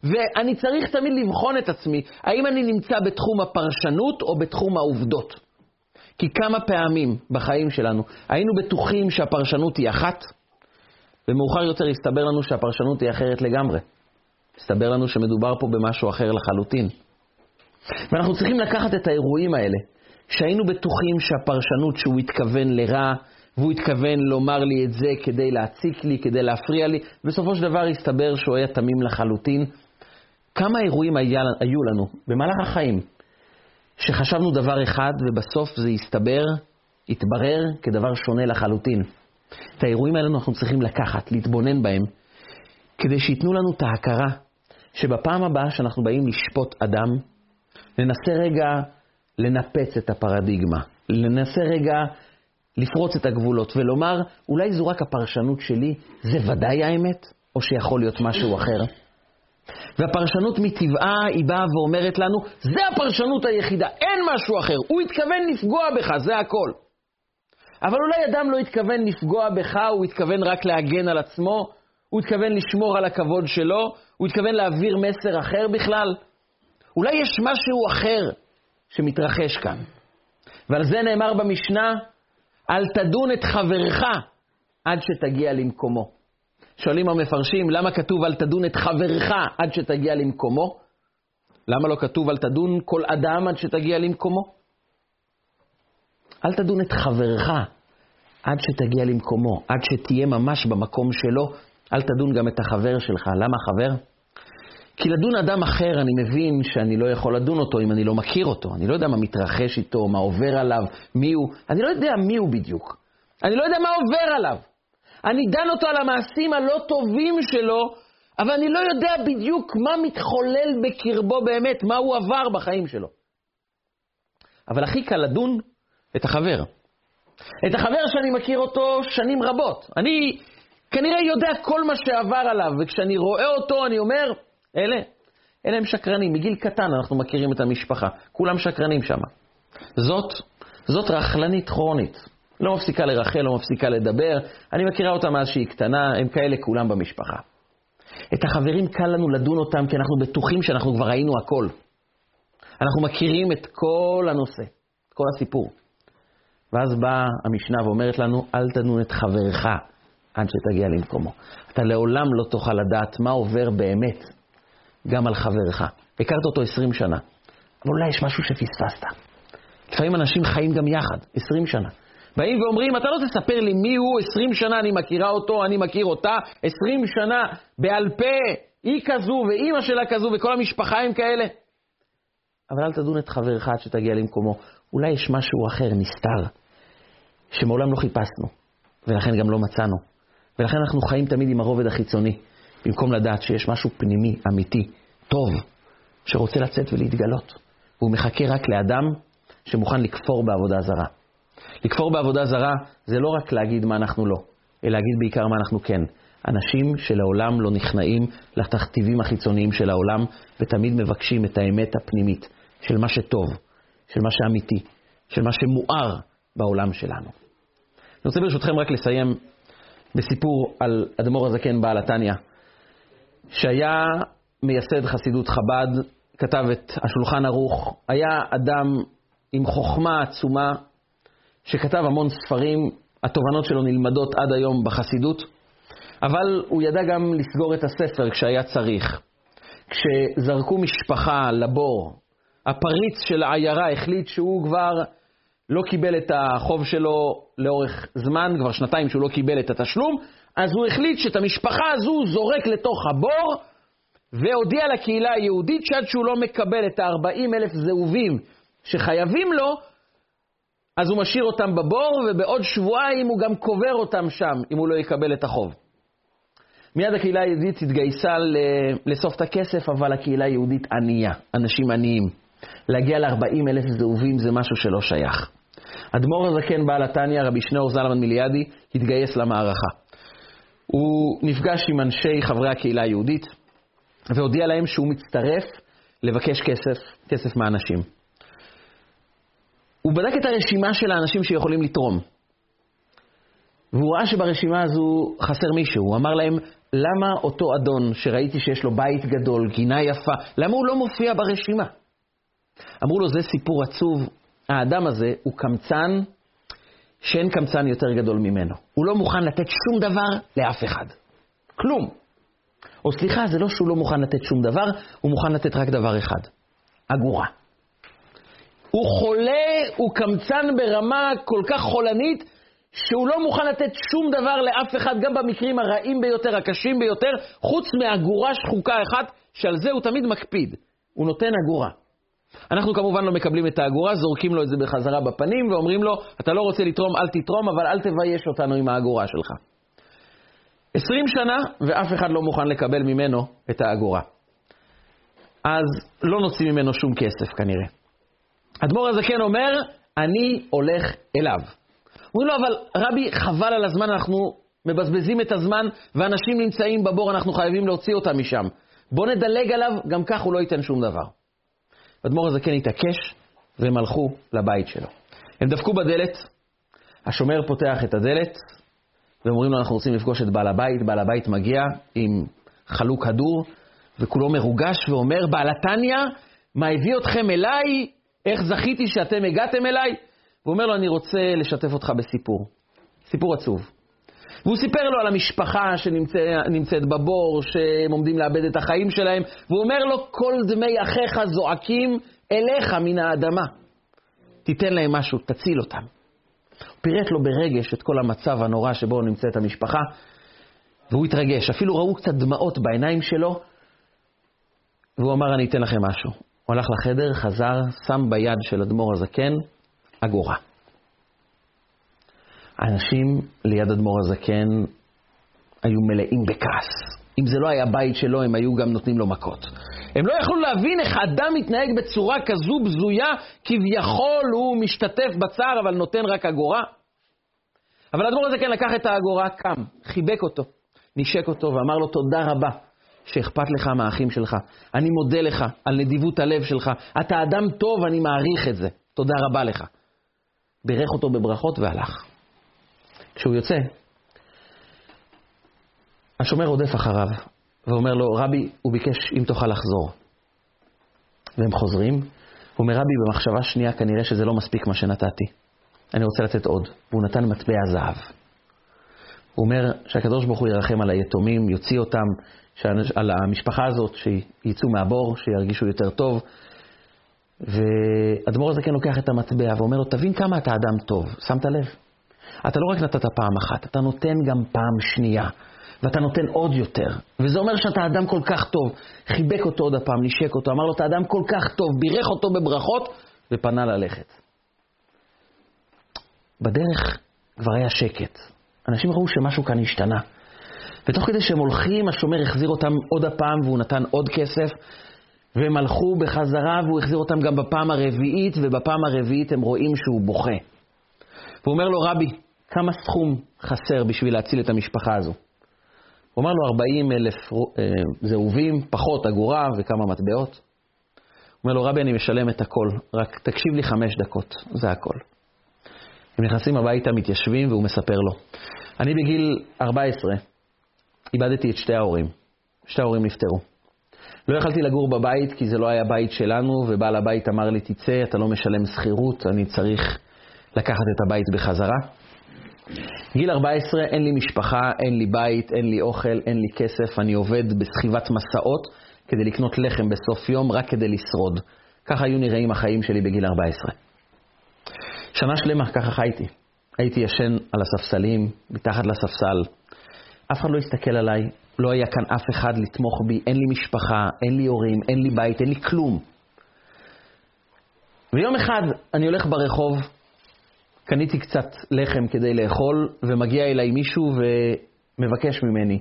A: ואני צריך תמיד לבחון את עצמי, האם אני נמצא בתחום הפרשנות או בתחום העובדות. כי כמה פעמים בחיים שלנו היינו בטוחים שהפרשנות היא אחת, ומאוחר יותר הסתבר לנו שהפרשנות היא אחרת לגמרי. הסתבר לנו שמדובר פה במשהו אחר לחלוטין. ואנחנו צריכים לקחת את האירועים האלה, שהיינו בטוחים שהפרשנות שהוא התכוון לרע, והוא התכוון לומר לי את זה כדי להציק לי, כדי להפריע לי, בסופו של דבר הסתבר שהוא היה תמים לחלוטין, כמה אירועים היה, היו לנו במהלך החיים, שחשבנו דבר אחד ובסוף זה הסתבר, התברר כדבר שונה לחלוטין. את האירועים האלה אנחנו צריכים לקחת, להתבונן בהם, כדי שייתנו לנו את ההכרה שבפעם הבאה שאנחנו באים לשפוט אדם, ננסה רגע לנפץ את הפרדיגמה, ננסה רגע לפרוץ את הגבולות ולומר, אולי זו רק הפרשנות שלי, זה ודאי האמת, או שיכול להיות משהו אחר. והפרשנות מטבעה היא באה ואומרת לנו, זה הפרשנות היחידה, אין משהו אחר, הוא התכוון לפגוע בך, זה הכל. אבל אולי אדם לא התכוון לפגוע בך, הוא התכוון רק להגן על עצמו, הוא התכוון לשמור על הכבוד שלו, הוא התכוון להעביר מסר אחר בכלל. אולי יש משהו אחר שמתרחש כאן. ועל זה נאמר במשנה, אל תדון את חברך עד שתגיע למקומו. שואלים המפרשים, למה כתוב אל תדון את חברך עד שתגיע למקומו? למה לא כתוב אל תדון כל אדם עד שתגיע למקומו? אל תדון את חברך עד שתגיע למקומו, עד שתהיה ממש במקום שלו, אל תדון גם את החבר שלך. למה חבר? כי לדון אדם אחר, אני מבין שאני לא יכול לדון אותו אם אני לא מכיר אותו. אני לא יודע מה מתרחש איתו, מה עובר עליו, מי הוא. אני לא יודע מי הוא בדיוק. אני לא יודע מה עובר עליו. אני דן אותו על המעשים הלא טובים שלו, אבל אני לא יודע בדיוק מה מתחולל בקרבו באמת, מה הוא עבר בחיים שלו. אבל הכי קל לדון את החבר. את החבר שאני מכיר אותו שנים רבות. אני כנראה יודע כל מה שעבר עליו, וכשאני רואה אותו אני אומר, אלה, אלה הם שקרנים. מגיל קטן אנחנו מכירים את המשפחה. כולם שקרנים שם. זאת, זאת רכלנית כרונית. לא מפסיקה לרחל, לא מפסיקה לדבר. אני מכירה אותה מאז שהיא קטנה, הם כאלה כולם במשפחה. את החברים קל לנו לדון אותם כי אנחנו בטוחים שאנחנו כבר ראינו הכל. אנחנו מכירים את כל הנושא, את כל הסיפור. ואז באה המשנה ואומרת לנו, אל תדון את חברך עד שתגיע למקומו. אתה לעולם לא תוכל לדעת מה עובר באמת גם על חברך. הכרת אותו 20 שנה, אבל אולי יש משהו שפספסת. לפעמים אנשים חיים גם יחד, 20 שנה. באים ואומרים, אתה לא תספר לי מי הוא, 20 שנה אני מכירה אותו, אני מכיר אותה, 20 שנה בעל פה, היא כזו ואימא שלה כזו וכל המשפחה הם כאלה. אבל אל תדון את חברך עד שתגיע למקומו. אולי יש משהו אחר, נסתר, שמעולם לא חיפשנו, ולכן גם לא מצאנו. ולכן אנחנו חיים תמיד עם הרובד החיצוני, במקום לדעת שיש משהו פנימי, אמיתי, טוב, שרוצה לצאת ולהתגלות. והוא מחכה רק לאדם שמוכן לכפור בעבודה זרה. לכפור בעבודה זרה זה לא רק להגיד מה אנחנו לא, אלא להגיד בעיקר מה אנחנו כן. אנשים שלעולם לא נכנעים לתכתיבים החיצוניים של העולם, ותמיד מבקשים את האמת הפנימית של מה שטוב, של מה שאמיתי, של מה שמואר בעולם שלנו. אני רוצה ברשותכם רק לסיים בסיפור על אדמו"ר הזקן בעל התניא, שהיה מייסד חסידות חב"ד, כתב את השולחן ערוך, היה אדם עם חוכמה עצומה, שכתב המון ספרים, התובנות שלו נלמדות עד היום בחסידות, אבל הוא ידע גם לסגור את הספר כשהיה צריך. כשזרקו משפחה לבור, הפריץ של העיירה החליט שהוא כבר לא קיבל את החוב שלו לאורך זמן, כבר שנתיים שהוא לא קיבל את התשלום, אז הוא החליט שאת המשפחה הזו זורק לתוך הבור, והודיע לקהילה היהודית שעד שהוא לא מקבל את ה-40 אלף זהובים שחייבים לו, אז הוא משאיר אותם בבור, ובעוד שבועיים הוא גם קובר אותם שם, אם הוא לא יקבל את החוב. מיד הקהילה היהודית התגייסה לאסוף את הכסף, אבל הקהילה היהודית ענייה, אנשים עניים. להגיע ל-40 אלף זהובים זה משהו שלא שייך. אדמו"ר הזקן בעל התניא, רבי שניאור זלמן מיליאדי, התגייס למערכה. הוא נפגש עם אנשי חברי הקהילה היהודית, והודיע להם שהוא מצטרף לבקש כסף, כסף מהאנשים. הוא בדק את הרשימה של האנשים שיכולים לתרום. והוא ראה שברשימה הזו חסר מישהו. הוא אמר להם, למה אותו אדון שראיתי שיש לו בית גדול, גינה יפה, למה הוא לא מופיע ברשימה? אמרו לו, זה סיפור עצוב. האדם הזה הוא קמצן שאין קמצן יותר גדול ממנו. הוא לא מוכן לתת שום דבר לאף אחד. כלום. או סליחה, זה לא שהוא לא מוכן לתת שום דבר, הוא מוכן לתת רק דבר אחד, אגורה. הוא חולה, הוא קמצן ברמה כל כך חולנית, שהוא לא מוכן לתת שום דבר לאף אחד, גם במקרים הרעים ביותר, הקשים ביותר, חוץ מאגורה שחוקה אחת, שעל זה הוא תמיד מקפיד. הוא נותן אגורה. אנחנו כמובן לא מקבלים את האגורה, זורקים לו את זה בחזרה בפנים ואומרים לו, אתה לא רוצה לתרום, אל תתרום, אבל אל תבייש אותנו עם האגורה שלך. עשרים שנה, ואף אחד לא מוכן לקבל ממנו את האגורה. אז לא נוציא ממנו שום כסף כנראה. אדמו"ר הזקן אומר, אני הולך אליו. אומרים לו, אבל רבי, חבל על הזמן, אנחנו מבזבזים את הזמן, ואנשים נמצאים בבור, אנחנו חייבים להוציא אותם משם. בוא נדלג עליו, גם כך הוא לא ייתן שום דבר. אדמו"ר הזקן התעקש, והם הלכו לבית שלו. הם דפקו בדלת, השומר פותח את הדלת, ואומרים לו, אנחנו רוצים לפגוש את בעל הבית. בעל הבית מגיע עם חלוק כדור, וכולו מרוגש ואומר, בעל התניא, מה הביא אתכם אליי? איך זכיתי שאתם הגעתם אליי? הוא אומר לו, אני רוצה לשתף אותך בסיפור. סיפור עצוב. והוא סיפר לו על המשפחה שנמצאת בבור, שהם עומדים לאבד את החיים שלהם, והוא אומר לו, כל דמי אחיך זועקים אליך מן האדמה. תיתן להם משהו, תציל אותם. הוא פירט לו ברגש את כל המצב הנורא שבו נמצאת המשפחה, והוא התרגש. אפילו ראו קצת דמעות בעיניים שלו, והוא אמר, אני אתן לכם משהו. הוא הלך לחדר, חזר, שם ביד של אדמו"ר הזקן אגורה. האנשים ליד אדמו"ר הזקן היו מלאים בכעס. אם זה לא היה בית שלו, הם היו גם נותנים לו מכות. הם לא יכלו להבין איך אדם מתנהג בצורה כזו בזויה, כביכול הוא משתתף בצער, אבל נותן רק אגורה. אבל אדמו"ר הזקן לקח את האגורה, קם, חיבק אותו, נשק אותו ואמר לו תודה רבה שאכפת לך מהאחים שלך. אני מודה לך על נדיבות הלב שלך. אתה אדם טוב, אני מעריך את זה. תודה רבה לך. בירך אותו בברכות והלך. כשהוא יוצא, השומר רודף אחריו ואומר לו, רבי, הוא ביקש אם תוכל לחזור. והם חוזרים, הוא אומר, רבי, במחשבה שנייה כנראה שזה לא מספיק מה שנתתי. אני רוצה לתת עוד. והוא נתן מטבע זהב. הוא אומר שהקדוש ברוך הוא ירחם על היתומים, יוציא אותם, על המשפחה הזאת, שיצאו מהבור, שירגישו יותר טוב. ואדמו"ר הזקן לוקח את המטבע ואומר לו, תבין כמה אתה אדם טוב, שמת לב? אתה לא רק נתת פעם אחת, אתה נותן גם פעם שנייה, ואתה נותן עוד יותר. וזה אומר שאתה אדם כל כך טוב. חיבק אותו עוד הפעם, נשק אותו, אמר לו, אתה אדם כל כך טוב, בירך אותו בברכות, ופנה ללכת. בדרך כבר היה שקט. אנשים ראו שמשהו כאן השתנה. ותוך כדי שהם הולכים, השומר החזיר אותם עוד הפעם והוא נתן עוד כסף, והם הלכו בחזרה והוא החזיר אותם גם בפעם הרביעית, ובפעם הרביעית הם רואים שהוא בוכה. והוא אומר לו, רבי, כמה סכום חסר בשביל להציל את המשפחה הזו? הוא אמר לו, 40 אלף אה, זהובים, פחות אגורה וכמה מטבעות. הוא אומר לו, רבי, אני משלם את הכל, רק תקשיב לי חמש דקות, זה הכל. הם נכנסים הביתה, מתיישבים, והוא מספר לו. אני בגיל 14 איבדתי את שתי ההורים. שתי ההורים נפטרו. לא יכלתי לגור בבית כי זה לא היה בית שלנו, ובעל הבית אמר לי, תצא, אתה לא משלם שכירות, אני צריך לקחת את הבית בחזרה. גיל 14, אין לי משפחה, אין לי בית, אין לי אוכל, אין לי כסף, אני עובד בסחיבת מסעות כדי לקנות לחם בסוף יום, רק כדי לשרוד. ככה היו נראים החיים שלי בגיל 14. שנה שלמה ככה חייתי. הייתי ישן על הספסלים, מתחת לספסל. אף אחד לא הסתכל עליי, לא היה כאן אף אחד לתמוך בי, אין לי משפחה, אין לי הורים, אין לי בית, אין לי כלום. ויום אחד אני הולך ברחוב, קניתי קצת לחם כדי לאכול, ומגיע אליי מישהו ומבקש ממני,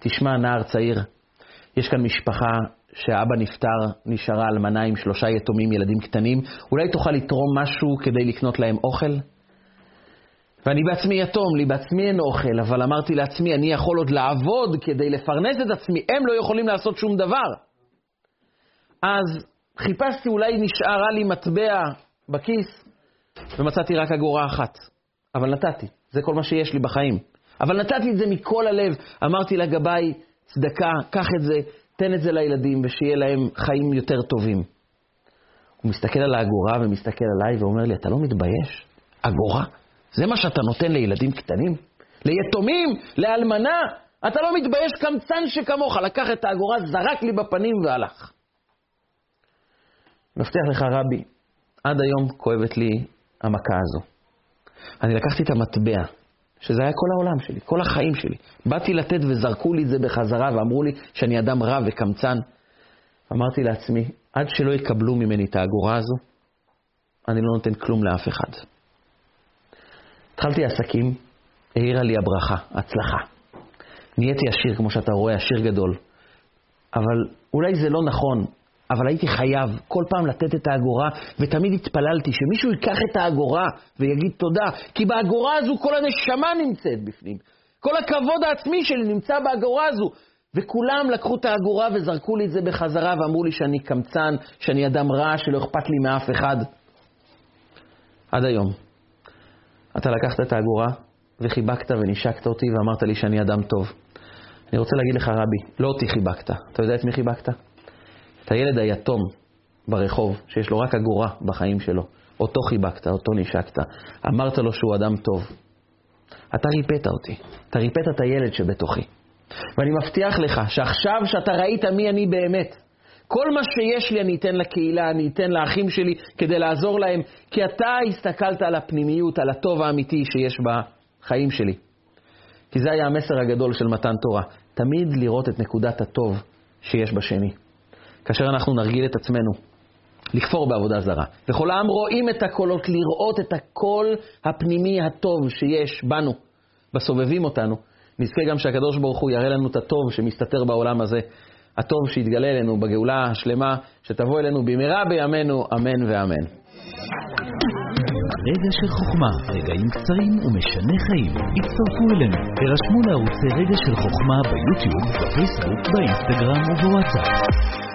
A: תשמע, נער צעיר, יש כאן משפחה שהאבא נפטר, נשארה אלמנה עם שלושה יתומים, ילדים קטנים, אולי תוכל לתרום משהו כדי לקנות להם אוכל? ואני בעצמי יתום, לי בעצמי אין אוכל, אבל אמרתי לעצמי, אני יכול עוד לעבוד כדי לפרנס את עצמי, הם לא יכולים לעשות שום דבר. אז חיפשתי, אולי נשארה לי מטבע בכיס, ומצאתי רק אגורה אחת. אבל נתתי, זה כל מה שיש לי בחיים. אבל נתתי את זה מכל הלב. אמרתי לגבאי, צדקה, קח את זה, תן את זה לילדים, ושיהיה להם חיים יותר טובים. הוא מסתכל על האגורה ומסתכל עליי ואומר לי, אתה לא מתבייש? אגורה? זה מה שאתה נותן לילדים קטנים? ליתומים? לאלמנה? אתה לא מתבייש קמצן שכמוך, לקח את האגורה, זרק לי בפנים והלך. מבטיח לך, רבי, עד היום כואבת לי המכה הזו. אני לקחתי את המטבע, שזה היה כל העולם שלי, כל החיים שלי. באתי לתת וזרקו לי את זה בחזרה ואמרו לי שאני אדם רע וקמצן. אמרתי לעצמי, עד שלא יקבלו ממני את האגורה הזו, אני לא נותן כלום לאף אחד. התחלתי עסקים, העירה לי הברכה, הצלחה. נהייתי עשיר, כמו שאתה רואה, עשיר גדול. אבל אולי זה לא נכון, אבל הייתי חייב כל פעם לתת את האגורה, ותמיד התפללתי שמישהו ייקח את האגורה ויגיד תודה, כי באגורה הזו כל הנשמה נמצאת בפנים. כל הכבוד העצמי שלי נמצא באגורה הזו. וכולם לקחו את האגורה וזרקו לי את זה בחזרה ואמרו לי שאני קמצן, שאני אדם רע, שלא אכפת לי מאף אחד. עד היום. אתה לקחת את האגורה וחיבקת ונשקת אותי ואמרת לי שאני אדם טוב. אני רוצה להגיד לך, רבי, לא אותי חיבקת. אתה יודע את מי חיבקת? את הילד היתום ברחוב, שיש לו רק אגורה בחיים שלו. אותו חיבקת, אותו נשקת. אמרת לו שהוא אדם טוב. אתה ריפאת אותי. אתה ריפאת את הילד שבתוכי. ואני מבטיח לך שעכשיו שאתה ראית מי אני באמת, כל מה שיש לי אני אתן לקהילה, אני אתן לאחים שלי כדי לעזור להם, כי אתה הסתכלת על הפנימיות, על הטוב האמיתי שיש בחיים שלי. כי זה היה המסר הגדול של מתן תורה, תמיד לראות את נקודת הטוב שיש בשני. כאשר אנחנו נרגיל את עצמנו לכפור בעבודה זרה, וכל העם רואים את הקולות, לראות את הקול הפנימי הטוב שיש בנו, בסובבים אותנו, נזכה גם שהקדוש ברוך הוא יראה לנו את הטוב שמסתתר בעולם הזה, הטוב שיתגלה אלינו בגאולה השלמה, שתבוא אלינו במהרה בימינו, אמן ואמן.
B: רגע של חוכמה, רגעים קצרים ומשנה חיים. הצטרפו אלינו, הרשמו לערוצי רגע של חוכמה ביוטיוב, בפייסבוק, באינסטגרם ובוואטסאפ.